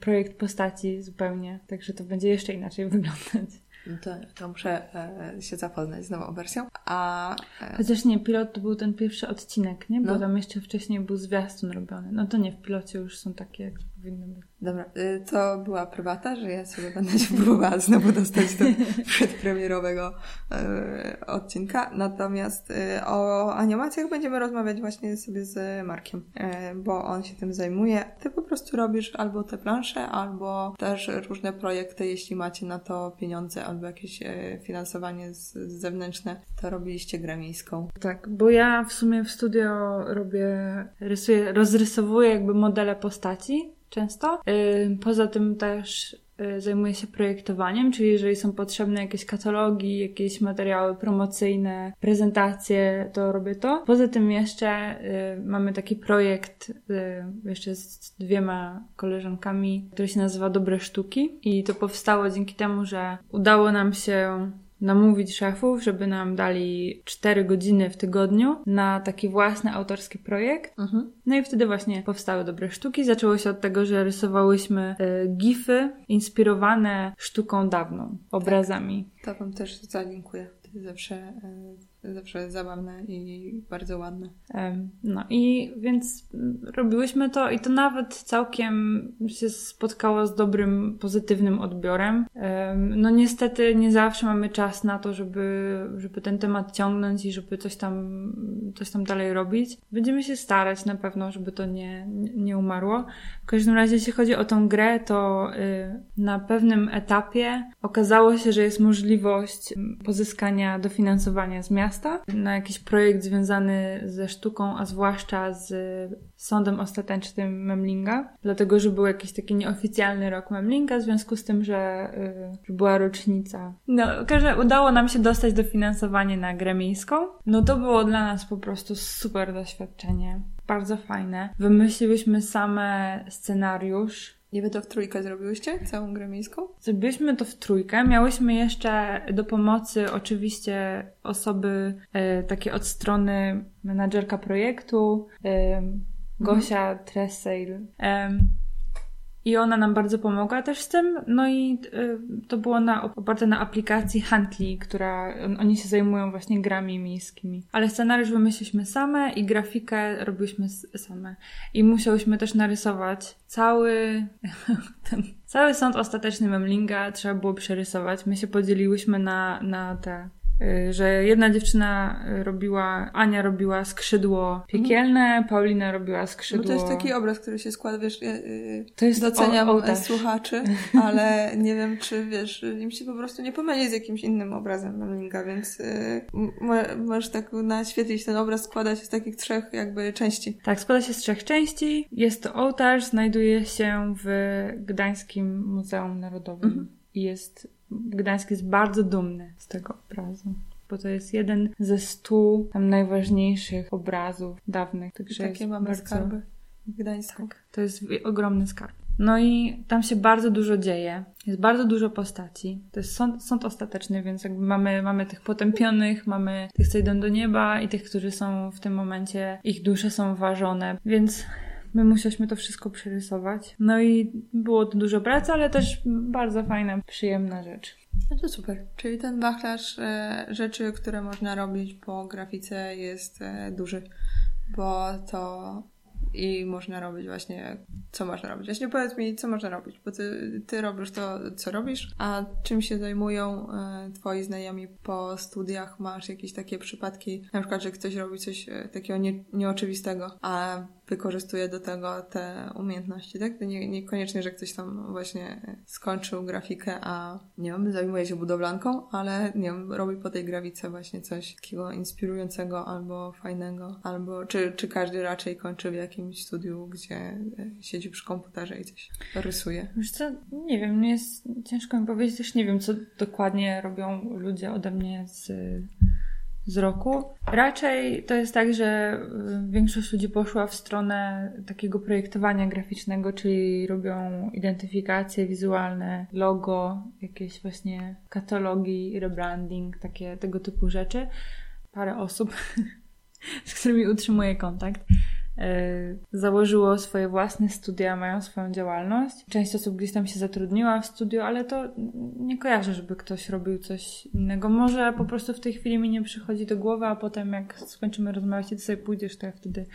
projekt postaci zupełnie, także to będzie jeszcze inaczej [laughs] wyglądać. No to, to muszę e, się zapoznać z nową wersją. A, e... Chociaż nie, pilot to był ten pierwszy odcinek, nie? Bo no. tam jeszcze wcześniej był zwiastun robiony. No to nie, w pilocie już są takie, jak powinny być. Dobra, y, to była prywata, że ja sobie będę się próbowała znowu dostać do [laughs] przedpremierowego y, odcinka. Natomiast y, o animacjach będziemy rozmawiać właśnie sobie z Markiem, bo on się tym zajmuje. Ty po prostu robisz albo te plansze, albo też różne projekty, jeśli macie na to pieniądze, albo jakieś finansowanie z, zewnętrzne, to robiliście grę miejską. Tak, bo ja w sumie w studio robię, rysuję, rozrysowuję jakby modele postaci często. Poza tym też y, zajmuję się projektowaniem, czyli jeżeli są potrzebne jakieś katalogi, jakieś materiały promocyjne, prezentacje, to robię to. Poza tym jeszcze y, mamy taki projekt y, jeszcze z dwiema koleżankami, który się nazywa Dobre Sztuki i to powstało dzięki temu, że udało nam się namówić szefów, żeby nam dali 4 godziny w tygodniu na taki własny autorski projekt. Mhm. No i wtedy właśnie powstały dobre sztuki. Zaczęło się od tego, że rysowałyśmy y, gify inspirowane sztuką dawną, obrazami. Tak, to wam też zalinkuję. Zawsze y, zawsze zabawne i bardzo ładne. No i więc robiłyśmy to i to nawet całkiem się spotkało z dobrym, pozytywnym odbiorem. No niestety nie zawsze mamy czas na to, żeby, żeby ten temat ciągnąć i żeby coś tam, coś tam dalej robić. Będziemy się starać na pewno, żeby to nie, nie umarło. W każdym razie, jeśli chodzi o tą grę, to y, na pewnym etapie okazało się, że jest możliwość pozyskania dofinansowania z miasta miasta na jakiś projekt związany ze sztuką, a zwłaszcza z sądem ostatecznym Memlinga, dlatego, że był jakiś taki nieoficjalny rok Memlinga, w związku z tym, że, yy, była rocznica. No, że udało nam się dostać dofinansowanie na grę miejską. No to było dla nas po prostu super doświadczenie. Bardzo fajne. Wymyśliłyśmy same scenariusz, nie wy to w trójkę zrobiłyście? Całą grę miejską? Zrobiliśmy to w trójkę. Miałyśmy jeszcze do pomocy oczywiście osoby e, takie od strony menadżerka projektu, e, Gosia mhm. Tressail. E, i ona nam bardzo pomogła też z tym. No i y, to było na, oparte na aplikacji Huntly, która on, oni się zajmują właśnie grami miejskimi. Ale scenariusz wymyśliliśmy same i grafikę robiliśmy same. I musiałyśmy też narysować cały [laughs] ten, cały sąd ostateczny Memlinga trzeba było przerysować. My się podzieliłyśmy na, na te że jedna dziewczyna robiła, Ania robiła skrzydło piekielne, Paulina robiła skrzydło... Bo to jest taki obraz, który się składa, wiesz, to jest doceniam o, słuchaczy, [laughs] ale nie wiem, czy wiesz, im się po prostu nie pomyli z jakimś innym obrazem Memlinga, więc możesz tak naświetlić ten obraz, składa się z takich trzech jakby części. Tak, składa się z trzech części. Jest to ołtarz, znajduje się w Gdańskim Muzeum Narodowym mhm. I jest, Gdańsk jest bardzo dumny z tego obrazu bo to jest jeden ze stu tam najważniejszych obrazów dawnych. Także takie mamy bardzo... skarby w Gdańsku. Tak, to jest ogromny skarb. No i tam się bardzo dużo dzieje. Jest bardzo dużo postaci. To jest sąd, sąd ostateczny, więc jakby mamy, mamy tych potępionych, mamy tych, co idą do nieba i tych, którzy są w tym momencie, ich dusze są ważone. Więc my musieliśmy to wszystko przerysować. No i było to dużo pracy, ale też bardzo fajna, przyjemna rzecz. No to super. Czyli ten wachlarz e, rzeczy, które można robić po grafice jest e, duży, bo to i można robić właśnie, co można robić. Właśnie powiedz mi, co można robić, bo ty, ty robisz to, co robisz, a czym się zajmują e, twoi znajomi po studiach? Masz jakieś takie przypadki, na przykład, że ktoś robi coś e, takiego nie, nieoczywistego, a wykorzystuje do tego te umiejętności, tak? To nie, niekoniecznie, że ktoś tam właśnie skończył grafikę, a nie wiem, zajmuje się budowlanką, ale nie wiem, robi po tej grafice właśnie coś takiego inspirującego albo fajnego, albo czy, czy każdy raczej kończy w jakimś studiu, gdzie e, siedzi przy komputerze i coś rysuje. Wiesz co, nie wiem, nie jest ciężko mi powiedzieć, też nie wiem, co dokładnie robią ludzie ode mnie z z roku. Raczej to jest tak, że y, większość ludzi poszła w stronę takiego projektowania graficznego, czyli robią identyfikacje wizualne, logo, jakieś właśnie katalogi, rebranding, takie tego typu rzeczy. Parę osób, [laughs] z którymi utrzymuję kontakt. E, założyło swoje własne studia, mają swoją działalność. Część osób gdzieś tam się zatrudniła w studiu, ale to nie kojarzę, żeby ktoś robił coś innego. Może po prostu w tej chwili mi nie przychodzi do głowy, a potem jak skończymy rozmawiać i ty sobie pójdziesz, to ja wtedy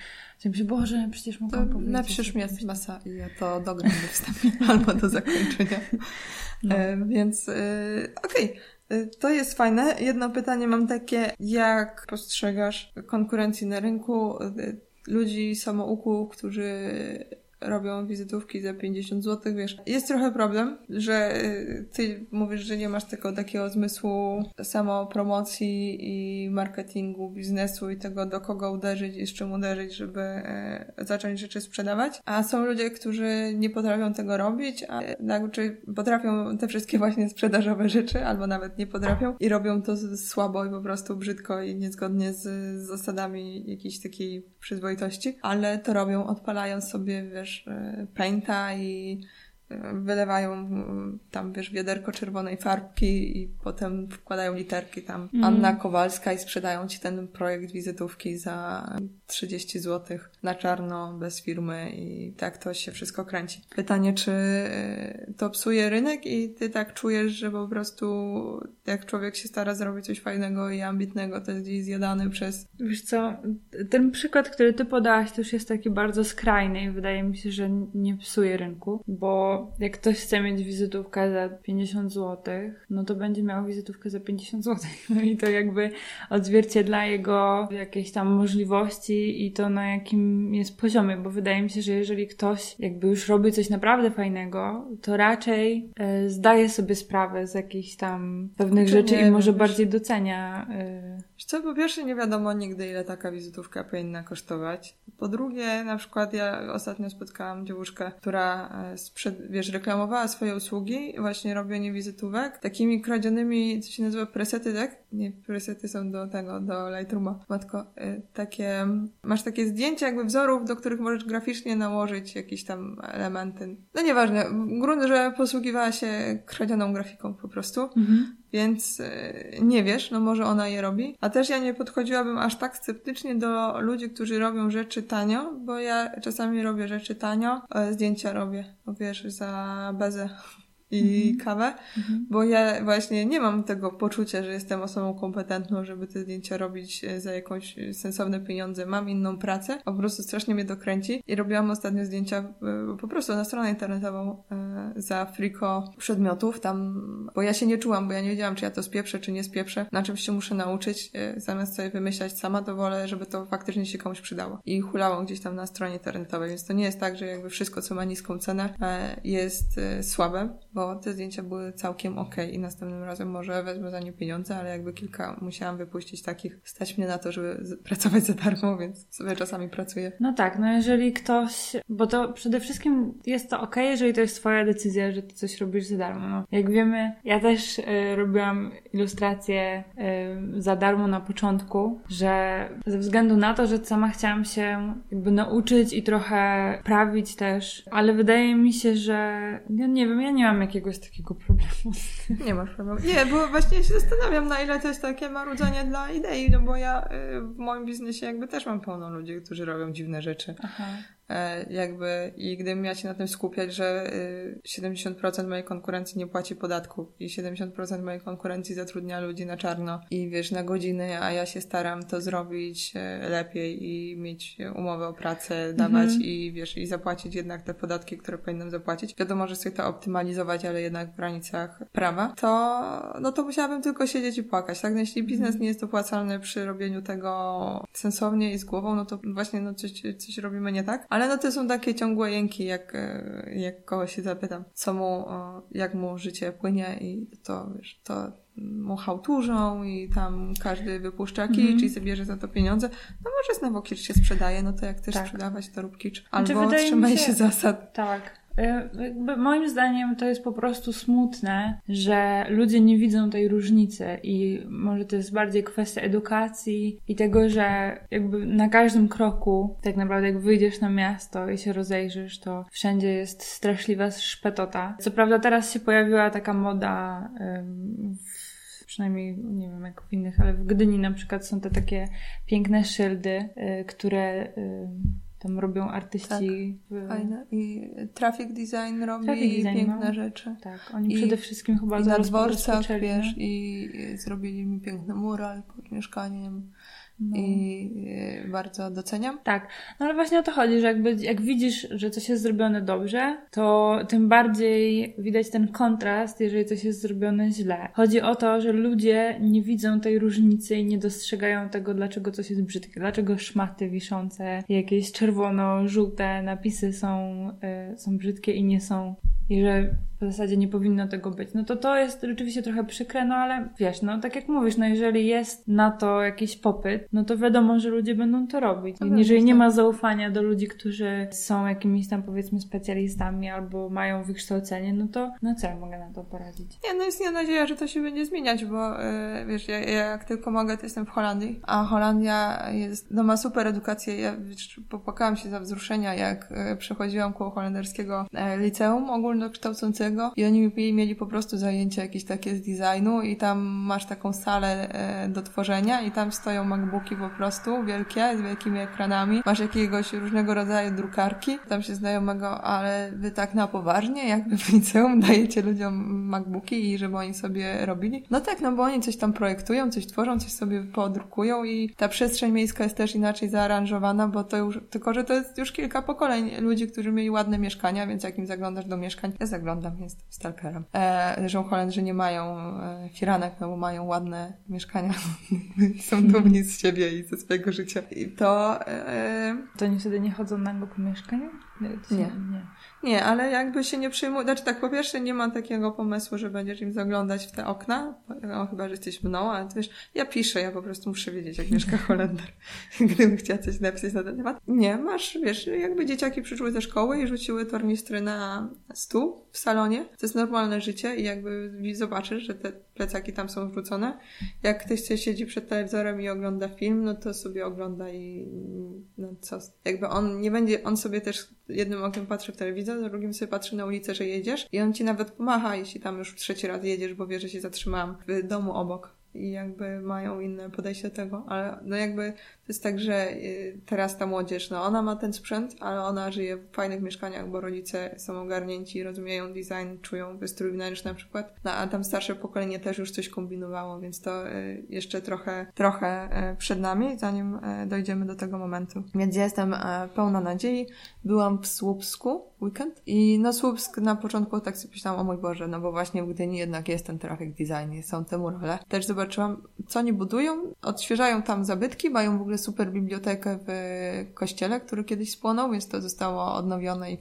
myślę, Boże, przecież mogłam to powiedzieć. Napiszesz mi masa i ja to dogram do wstępu [laughs] albo do zakończenia. No. E, więc e, okej. Okay. E, to jest fajne. Jedno pytanie mam takie, jak postrzegasz konkurencję na rynku? Ludzi samouków, którzy robią wizytówki za 50 zł, wiesz. Jest trochę problem, że y, ty mówisz, że nie masz tego takiego zmysłu samopromocji i marketingu, biznesu i tego, do kogo uderzyć i z czym uderzyć, żeby e, zacząć rzeczy sprzedawać. A są ludzie, którzy nie potrafią tego robić, a znaczy potrafią te wszystkie właśnie sprzedażowe rzeczy, albo nawet nie potrafią i robią to słabo i po prostu brzydko i niezgodnie z, zasadami jakiejś takiej przyzwoitości, ale to robią odpalając sobie, wiesz, wiesz, e, painta i wylewają tam, wiesz, wiaderko czerwonej farbki i potem wkładają literki tam mm. Anna Kowalska i sprzedają ci ten projekt wizytówki za 30 zł na czarno, bez firmy i tak to się wszystko kręci. Pytanie, czy y, to psuje rynek i ty tak czujesz, że po prostu jak człowiek się stara zrobić coś fajnego i ambitnego, to jest gdzieś zjadany przez... Wiesz co, ten przykład, który ty podałaś, to już jest taki bardzo skrajny i wydaje mi się, że nie psuje rynku, bo jak ktoś chce mieć wizytówkę za 50 zł, no to będzie miał wizytówkę za 50 zł. [laughs] No i to jakby odzwierciedla jego jakieś tam możliwości i to na jakim jest poziomie, bo wydaje mi się, że jeżeli ktoś jakby już robi coś naprawdę fajnego, to raczej e, zdaje sobie sprawę z jakichś tam pewnych rzeczy i może bardziej docenia. E... Co po pierwsze nie wiadomo nigdy ile taka wizytówka powinna kosztować. Po drugie, na przykład ja ostatnio spotkałam dziewuszkę, która e, sprzed, wiesz, reklamowała swoje usługi, właśnie robienie wizytówek, takimi kradzionymi, co się nazywa presety, tak? Nie, presety są do tego, do Lightrooma. Matko, y, takie, masz takie zdjęcia jakby wzorów, do których możesz graficznie nałożyć jakieś tam elementy. No nieważne, grunt, że posługiwała się kradzioną grafiką po prostu. Mhm. Więc y, nie wiesz, no może ona je robi. A też ja nie podchodziłabym aż tak sceptycznie do ludzi, którzy robią rzeczy tanio, bo ja czasami robię rzeczy tanio, zdjęcia robię, wiesz, za bezę i mhm. kawę, mhm. bo ja właśnie nie mam tego poczucia, że jestem osobą kompetentną, żeby te zdjęcia robić e, za jakąś sensowne pieniądze. Mam inną pracę, po prostu strasznie mnie dokręci i robiłam ostatnio zdjęcia e, po prostu na stronę internetową e, za friko przedmiotów tam, bo ja się nie czułam, bo ja nie wiedziałam, czy ja to spieprzę, czy nie spieprzę, na czymś się muszę nauczyć, zamiast sobie wymyślać sama, to wolę, żeby to faktycznie się komuś przydało. I hulałam gdzieś tam na stronie internetowej, więc to nie jest tak, że jakby wszystko, co ma niską cenę, jest słabe, bo te zdjęcia były całkiem ok i następnym razem może wezmę za nie pieniądze, ale jakby kilka musiałam wypuścić takich, stać mnie na to, żeby [laughs] pracować za darmo, więc sobie czasami pracuję. No tak, no jeżeli ktoś, bo to przede wszystkim jest to ok, jeżeli to jest twoja decyzja, że ty coś robisz za darmo. No, jak wiemy, ja też y, robiłam ilustracje y, za darmo na początku, że ze względu na to, że sama chciałam się jakby nauczyć i trochę prawić też, ale wydaje mi się, że ja nie wiem, ja nie mam jakiegoś takiego problemu. Nie masz problemu. Nie, bo właśnie się zastanawiam, na ile to jest takie marudzenie dla idei, no bo ja y, w moim biznesie jakby też mam pełno ludzi, którzy robią dziwne rzeczy. Aha. E, jakby i gdybym miała się na tym skupiać, że 70% y, mojej konkurencji nie płaci podatków i 70% mojej konkurencji zatrudnia ludzi na czarno i wiesz, na godziny, a ja się staram to zrobić e, lepiej i mieć umowę o pracę, dawać mhm. i wiesz, i zapłacić jednak te podatki, które powinnam zapłacić. Wiadomo, że sobie to optymalizować, ale jednak w granicach prawa, to no to musiałabym tylko siedzieć i płakać, tak? No, jeśli biznes mhm. nie jest opłacalny przy robieniu tego sensownie i z głową, no to właśnie no coś, coś robimy nie tak, ale no to są takie ciągłe jęki, jak, e, jak kogoś się zapytam, co mu, jak mu życie płynie i to, wiesz, to mu hałturzą i tam każdy wypuszcza kicz mm -hmm. i sobie bierze za to pieniądze. No może znowu kicz się sprzedaje, no to jak chcesz tak. sprzedawać, to rób kicz. Znaczy, Albo znaczy, trzymaj się, się zasad. Tak. E, jakby moim zdaniem to jest po prostu smutne, że ludzie nie widzą tej różnicy i może to jest bardziej kwestia edukacji i tego, że jakby na każdym kroku, tak naprawdę jak wyjdziesz na miasto i się rozejrzysz, to wszędzie jest straszliwa szpetota. Co prawda teraz się pojawiła taka moda przynajmniej nie wiem jak w innych, ale w Gdyni na przykład są te takie piękne szyldy, y, które y, tam robią artyści. Tak, w... Fajne. I traffic design robi traffic design, piękne no. rzeczy. Tak, oni I, przede wszystkim chyba i na dworcach, wiesz, i zrobili mi piękny mural pod mieszkaniem. No. I e, bardzo doceniam. Tak, no ale właśnie o to chodzi, że jakby, jak widzisz, że coś jest zrobione dobrze, to tym bardziej widać ten kontrast, jeżeli coś jest zrobione źle. Chodzi o to, że ludzie nie widzą tej różnicy i nie dostrzegają tego, dlaczego coś jest brzydkie, dlaczego szmaty wiszące, jakieś czerwono-żółte napisy są, y, są brzydkie i nie są i że w zasadzie nie powinno tego być. No to to jest rzeczywiście trochę przykre, no ale wiesz, no tak jak mówisz, no jeżeli jest na to jakiś popyt, no to wiadomo, że ludzie będą to robić. I jeżeli nie ma zaufania do ludzi, którzy są jakimiś tam powiedzmy specjalistami albo mają wykształcenie, no to no co ja mogę na to poradzić? Nie, no jest nie nadzieja, że to się będzie zmieniać, bo yy, wiesz, ja, ja, jak tylko mogę, to jestem w Holandii, a Holandia jest, no ma super edukację. Ja wiesz, popłakałam się za wzruszenia, jak yy, przechodziłam koło holenderskiego yy, liceum ogólnokształcącego i oni mieli po prostu zajęcia jakieś takie z designu i tam masz taką salę e, do tworzenia i tam stoją MacBooki po prostu wielkie, z wielkimi ekranami. Masz jakiegoś różnego rodzaju drukarki. Tam się znajomego, ale wy tak na poważnie, jakby w liceum dajecie ludziom MacBooki i żeby oni sobie robili. No tak, no bo oni coś tam projektują, coś tworzą, coś sobie podrukują i ta przestrzeń miejska jest też inaczej zaaranżowana, bo to już, tylko że to jest już kilka pokoleń ludzi, którzy mieli ładne mieszkania, więc jak im zaglądasz do mieszkań, ja zaglądam jest stalkerem. E, że Holendrzy nie mają e, firanek, no bo mają ładne mieszkania. [laughs] Są dumni z siebie i ze swojego życia. I to... E, to oni wtedy nie chodzą nago po mieszkaniu? Nie. nie. nie. Nie, ale jakby się nie przyjmuje, znaczy tak, po pierwsze nie mam takiego pomysłu, że będziesz im zaglądać w te okna, no, chyba, że jesteś mną, ale wiesz, ja piszę, ja po prostu muszę wiedzieć, jak mieszka [laughs] Holender, [laughs] gdybym chciała coś napisać na ten temat. Nie, masz, wiesz, jakby dzieciaki przyszły ze szkoły i rzuciły tornistry na stół w salonie, to jest normalne życie i jakby zobaczysz, że te plecaki tam są wrzucone. Jak ktoś się siedzi przed telewizorem i ogląda film, no to sobie ogląda i no co, jakby on nie będzie, on sobie też jednym okiem patrzy w telewizor, drugim sobie patrzy na ulicę, że jedziesz i on ci nawet pomacha, jeśli tam już trzeci raz jedziesz, bo wie, że się zatrzymałam w domu obok i jakby mają inne podejście do tego, ale no jakby to jest tak, że y, teraz ta młodzież, no ona ma ten sprzęt, ale ona żyje w fajnych mieszkaniach, bo rodzice są ogarnięci, rozumieją design, czują wystrój wnętrzny na przykład, no a tam starsze pokolenie też już coś kombinowało, więc to y, jeszcze trochę, trochę y, przed nami, zanim dojdziemy do tego momentu. Więc ja jestem pełna nadziei. Byłam w Słupsku weekend i no Słupsk na początku tak sobie myślałam, o mój Boże, no bo właśnie w Gdyni jednak jest ten traffic design, są te murale. Też zobaczyłam, co oni budują, odświeżają tam zabytki, mają w ogóle super bibliotekę w kościele, który kiedyś spłonął, więc to zostało odnowione i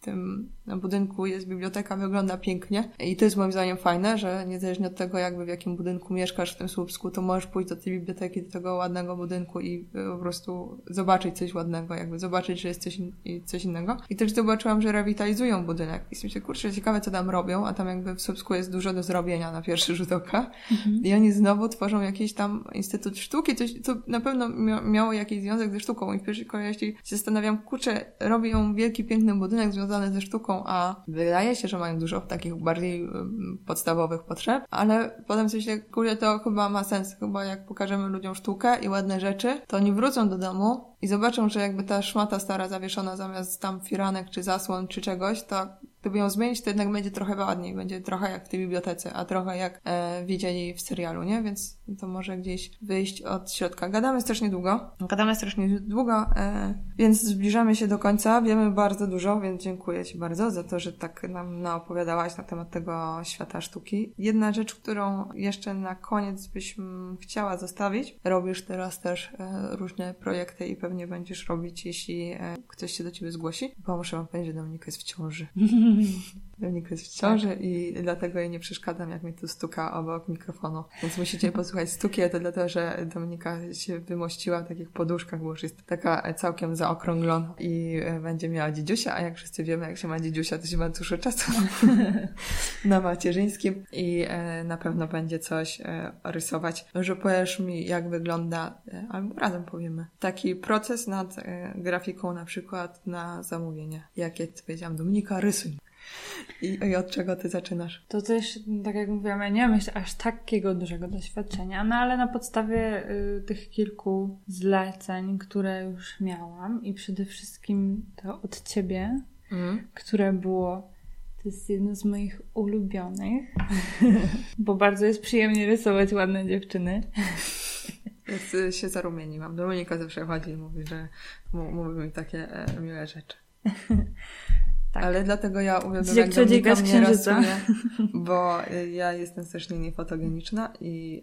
tym budynku jest biblioteka, wygląda pięknie i to jest moim zdaniem fajne, że niezależnie od tego jakby w jakim budynku mieszkasz w tym Słupsku, to możesz pójść do tej biblioteki, do tego ładnego budynku i e, po prostu zobaczyć coś ładnego, jakby zobaczyć, że jest coś, in coś innego. I też zobaczyłam, że rewitalizują budynek i myślę, kurczę, ciekawe co tam robią, a tam jakby w Słupsku jest dużo do zrobienia na pierwszy rzut oka mhm. i oni znowu tworzą jakiś tam Instytut Sztuki, coś, co na pewno mia miało jakiś związek ze sztuką i w pierwszej kolejności się zastanawiam, kurczę, robią wielki, piękny budynek związany ze sztuką, a wydaje się, że mają dużo takich bardziej podstawowych potrzeb, ale potem coś się, kurde, to chyba ma sens. Chyba jak pokażemy ludziom sztukę i ładne rzeczy, to oni wrócą do domu i zobaczą, że jakby ta szmata stara zawieszona zamiast tam firanek czy zasłon czy czegoś, to gdyby ją zmienić, to jednak będzie trochę ładniej, będzie trochę jak w tej bibliotece, a trochę jak e, widzieli w serialu, nie? Więc to może gdzieś wyjść od środka. Gadamy strasznie długo. Gadamy strasznie długo, e, więc zbliżamy się do końca. Wiemy bardzo dużo, więc dziękuję Ci bardzo za to, że tak nam naopowiadałaś na temat tego świata sztuki. Jedna rzecz, którą jeszcze na koniec byś chciała zostawić. Robisz teraz też e, różne projekty i pewnie będziesz robić, jeśli e, ktoś się do Ciebie zgłosi, bo muszę Wam powiedzieć, że Dominika jest w ciąży. [laughs] 嗯 Dominika jest w ciąży tak. i dlatego jej nie przeszkadzam, jak mi tu stuka obok mikrofonu. Więc musicie posłuchać stuki, to dlatego, że Dominika się wymościła w takich poduszkach, bo już jest taka całkiem zaokrąglona i e, będzie miała dziedziusia, a jak wszyscy wiemy, jak się ma dziedziusia, to się ma dużo czasu [laughs] na macierzyńskim i e, na pewno będzie coś e, rysować. Może powiesz mi, jak wygląda, albo razem powiemy, taki proces nad grafiką na przykład na zamówienie. Jakie powiedziałam, Dominika, rysuj. I, I od czego ty zaczynasz? To też, tak jak mówiłam, ja nie mam jeszcze aż takiego dużego doświadczenia, no ale na podstawie y, tych kilku zleceń, które już miałam i przede wszystkim to od ciebie, mm. które było to jest jedno z moich ulubionych, [laughs] bo bardzo jest przyjemnie rysować ładne dziewczyny. [laughs] Więc się zarumieniłam. Dominika zawsze chodzi i mówi, że mówi mi takie e, miłe rzeczy. [laughs] Tak. Ale dlatego ja uwielbiam, jak Dominika mnie rasuje, [laughs] bo ja jestem strasznie niefotogeniczna i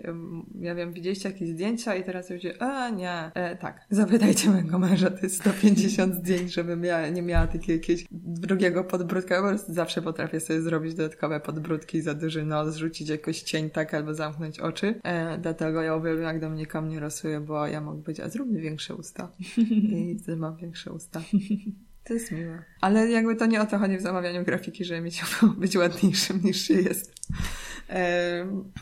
ja wiem, widzieliście jakieś zdjęcia i teraz ludzie, a nie, e, tak, zapytajcie mojego męża, to jest 150 [laughs] zdjęć, żebym ja nie miała takiego jakiegoś drugiego podbródka, po prostu zawsze potrafię sobie zrobić dodatkowe podbródki za duży nos, zrzucić jakoś cień tak albo zamknąć oczy, e, dlatego ja uwielbiam, jak Dominika mnie rasuje, bo ja mogę być, a zróbmy większe usta. [laughs] I wtedy mam większe usta. To jest miłe. Ale jakby to nie o to chodzi w zamawianiu grafiki, że mi chciało być ładniejszym niż się jest.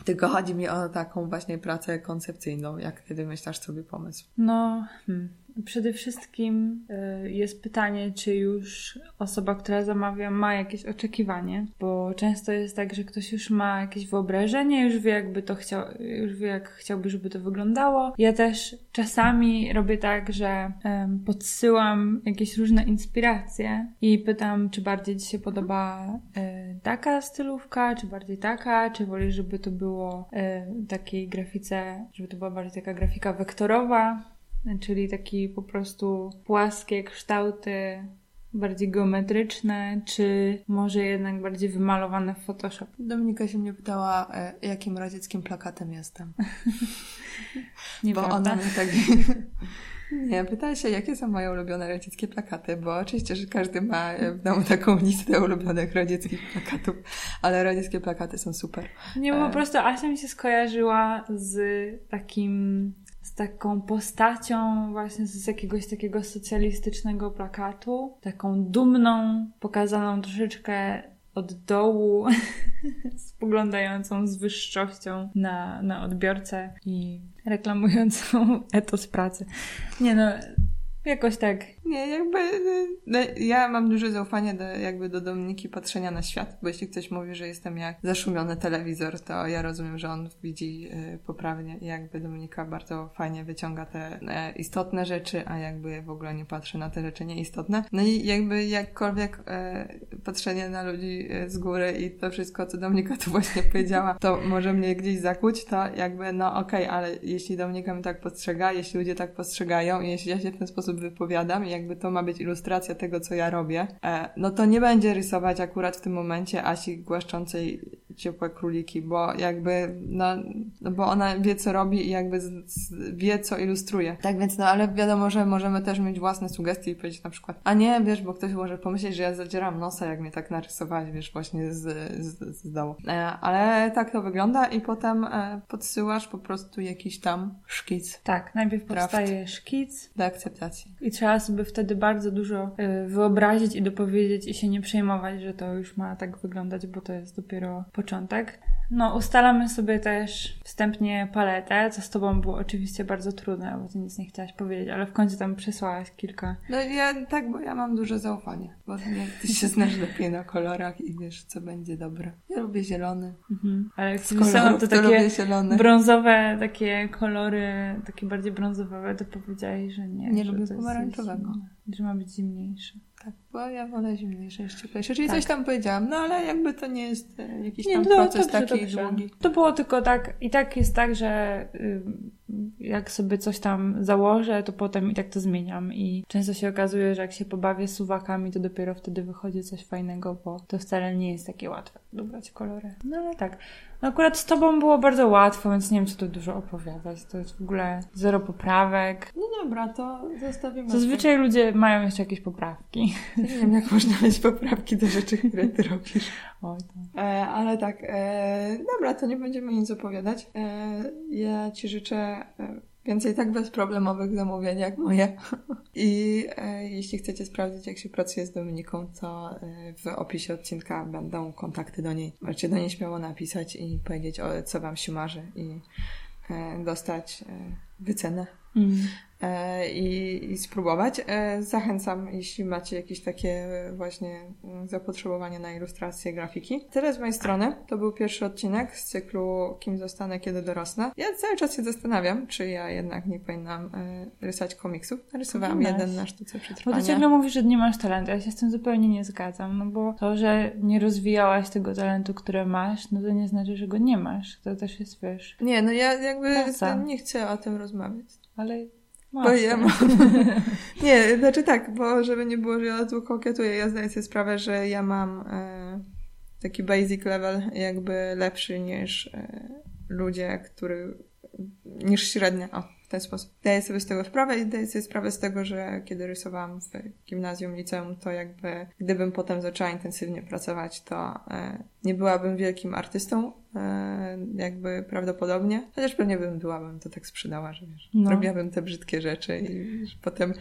tylko chodzi mi o taką właśnie pracę koncepcyjną, jak ty wymyślasz sobie pomysł. No, hmm. Przede wszystkim y, jest pytanie, czy już osoba, która zamawia, ma jakieś oczekiwanie, bo często jest tak, że ktoś już ma jakieś wyobrażenie, już wie, jakby to chciał, już wie, jak chciałby, żeby to wyglądało. Ja też czasami robię tak, że podsyłam jakieś różne inspiracje i pytam, czy bardziej Ci się podoba y, taka stylówka, czy bardziej taka, czy wolisz, żeby to było y, takiej grafice, żeby to była bardziej taka grafika wektorowa, czyli taki po prostu płaskie kształty, bardziej geometryczne, czy może jednak bardziej wymalowane w Photoshop? Dominika się mnie pytała, e, jakim radzieckim plakatem jestem. [laughs] Nie Bo ona mnie tak... [laughs] Nie, pytała się, jakie są moje ulubione radzieckie plakaty, bo oczywiście, że każdy ma w domu taką listę ulubionych radzieckich plakatów, ale radzieckie plakaty są super. Nie, bo po e, prostu Asia mi się skojarzyła z takim taką postacią właśnie z jakiegoś takiego socjalistycznego plakatu, taką dumną, pokazaną troszeczkę od dołu, [laughs] spoglądającą z wyższością na, na odbiorcę i reklamującą etos pracy. Nie no, Jakoś tak. Nie, jakby no, ja mam duże zaufanie do, jakby do Dominiki patrzenia na świat, bo jeśli ktoś mówi, że jestem jak zaszumiony telewizor, to ja rozumiem, że on widzi y, poprawnie i jakby Dominika bardzo fajnie wyciąga te e, istotne rzeczy, a jakby w ogóle nie patrzy na te rzeczy nieistotne. No i jakby jakkolwiek e, patrzenie na ludzi e, z góry i to wszystko, co Dominika tu właśnie powiedziała, to może mnie gdzieś zakłuć, to jakby no okej, okay, ale jeśli Dominika mnie tak postrzega, jeśli ludzie tak postrzegają i jeśli ja się w ten sposób wypowiadam i jakby to ma być ilustracja tego, co ja robię, e, no to nie będzie rysować akurat w tym momencie Asi głaszczącej ciepłe króliki, bo jakby, no, no bo ona wie, co robi i jakby z, z, wie, co ilustruje. Tak więc, no ale wiadomo, że możemy też mieć własne sugestie i powiedzieć na przykład, a nie, wiesz, bo ktoś może pomyśleć, że ja zadzieram nosa, jak mnie tak narysować, wiesz, właśnie z, z, z dołu. E, ale tak to wygląda i potem e, podsyłasz po prostu jakiś tam szkic. Tak, najpierw powstaje szkic. Do akceptacji. I trzeba sobie wtedy bardzo dużo y, wyobrazić i dopowiedzieć i się nie przejmować, że to już ma tak wyglądać, bo to jest dopiero początek. No, ustalamy sobie też wstępnie paletę, co z tobą było oczywiście bardzo trudne, bo ty nic nie chciałaś powiedzieć, ale w końcu tam przesłałaś kilka. No ja tak, bo ja mam duże zaufanie, bo ty się znasz [laughs] lepiej na kolorach i wiesz, co będzie dobre. Ja lubię zielony. Mhm. Ale jak kolorów, to takie to brązowe, takie kolory, takie bardziej brązowe, to powiedziałeś, że nie. Nie lubię pomarańczowego. Że ma być zimniejszy. Tak, bo ja wolę zimniejsze cieplejsze. Czyli tak. coś tam powiedziałam, no ale jakby to nie jest e, jakiś tam nie, no, proces dobrze, taki dobrze. długi. To było tylko tak, i tak jest tak, że y, jak sobie coś tam założę, to potem i tak to zmieniam. I często się okazuje, że jak się pobawię suwakami, to dopiero wtedy wychodzi coś fajnego, bo to wcale nie jest takie łatwe dobrać kolory. No ale tak. No akurat z tobą było bardzo łatwo, więc nie wiem, co tu dużo opowiadać. To jest w ogóle zero poprawek. No dobra, to zostawimy. Zazwyczaj ludzie mają jeszcze jakieś poprawki. Nie wiem, jak można mieć poprawki do rzeczy, które ty robisz. Oj, to. E, ale tak, e, dobra, to nie będziemy nic opowiadać. E, ja ci życzę e, więcej tak bezproblemowych zamówień jak moje. [laughs] I e, jeśli chcecie sprawdzić, jak się pracuje z Dominiką, to e, w opisie odcinka będą kontakty do niej. Możecie do niej śmiało napisać i powiedzieć, o, co Wam się marzy i e, dostać e, wycenę. Mm. E, i, i spróbować. E, zachęcam, jeśli macie jakieś takie właśnie mm, zapotrzebowanie na ilustrację grafiki. Tyle z mojej strony. To był pierwszy odcinek z cyklu Kim zostanę, kiedy dorosnę. Ja cały czas się zastanawiam, czy ja jednak nie powinnam e, rysować komiksów. Narysowałam jeden na sztuce przetrwania. Bo ty ciągle mówisz, że nie masz talentu. Ja się z tym zupełnie nie zgadzam, no bo to, że nie rozwijałaś tego talentu, które masz, no to nie znaczy, że go nie masz. To też jest, wiesz... Nie, no ja jakby nie chcę o tym rozmawiać. Ale bo ja mam... nie, znaczy tak, bo żeby nie było, że ja tu kokietuję, ja zdaję sobie sprawę, że ja mam e, taki basic level jakby lepszy niż e, ludzie, który niż średnia. O, w ten sposób. Daję sobie z tego sprawę i daję sobie sprawę z tego, że kiedy rysowałam w gimnazjum, liceum, to jakby gdybym potem zaczęła intensywnie pracować, to e, nie byłabym wielkim artystą, e, jakby prawdopodobnie, chociaż pewnie bym byłabym to tak sprzedała, że wiesz, no. robiłabym te brzydkie rzeczy i wiesz, potem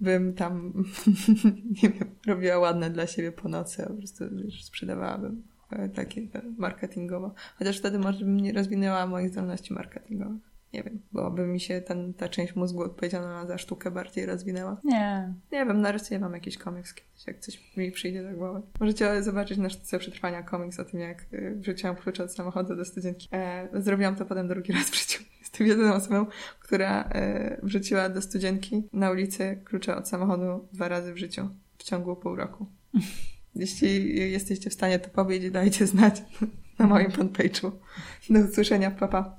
bym tam, [laughs] nie wiem, robiła ładne dla siebie po nocy, a po prostu wiesz, sprzedawałabym e, takie marketingowo. Chociaż wtedy może bym nie rozwinęła moich zdolności marketingowych nie wiem, bo by mi się ten, ta część mózgu odpowiedzialna za sztukę bardziej rozwinęła. Nie. Nie wiem, narysuję wam jakiś komiks kiedyś, jak coś mi przyjdzie do głowy. Możecie zobaczyć na sztuce przetrwania komiks o tym, jak y, wrzuciłam klucze od samochodu do studzienki. E, zrobiłam to potem drugi [laughs] raz w życiu. Jestem jedyną osobą, która e, wrzuciła do studzienki na ulicy klucze od samochodu dwa razy w życiu w ciągu pół roku. [laughs] Jeśli jesteście w stanie to powiedzieć, dajcie znać [laughs] na moim fanpage'u. Do usłyszenia, papa.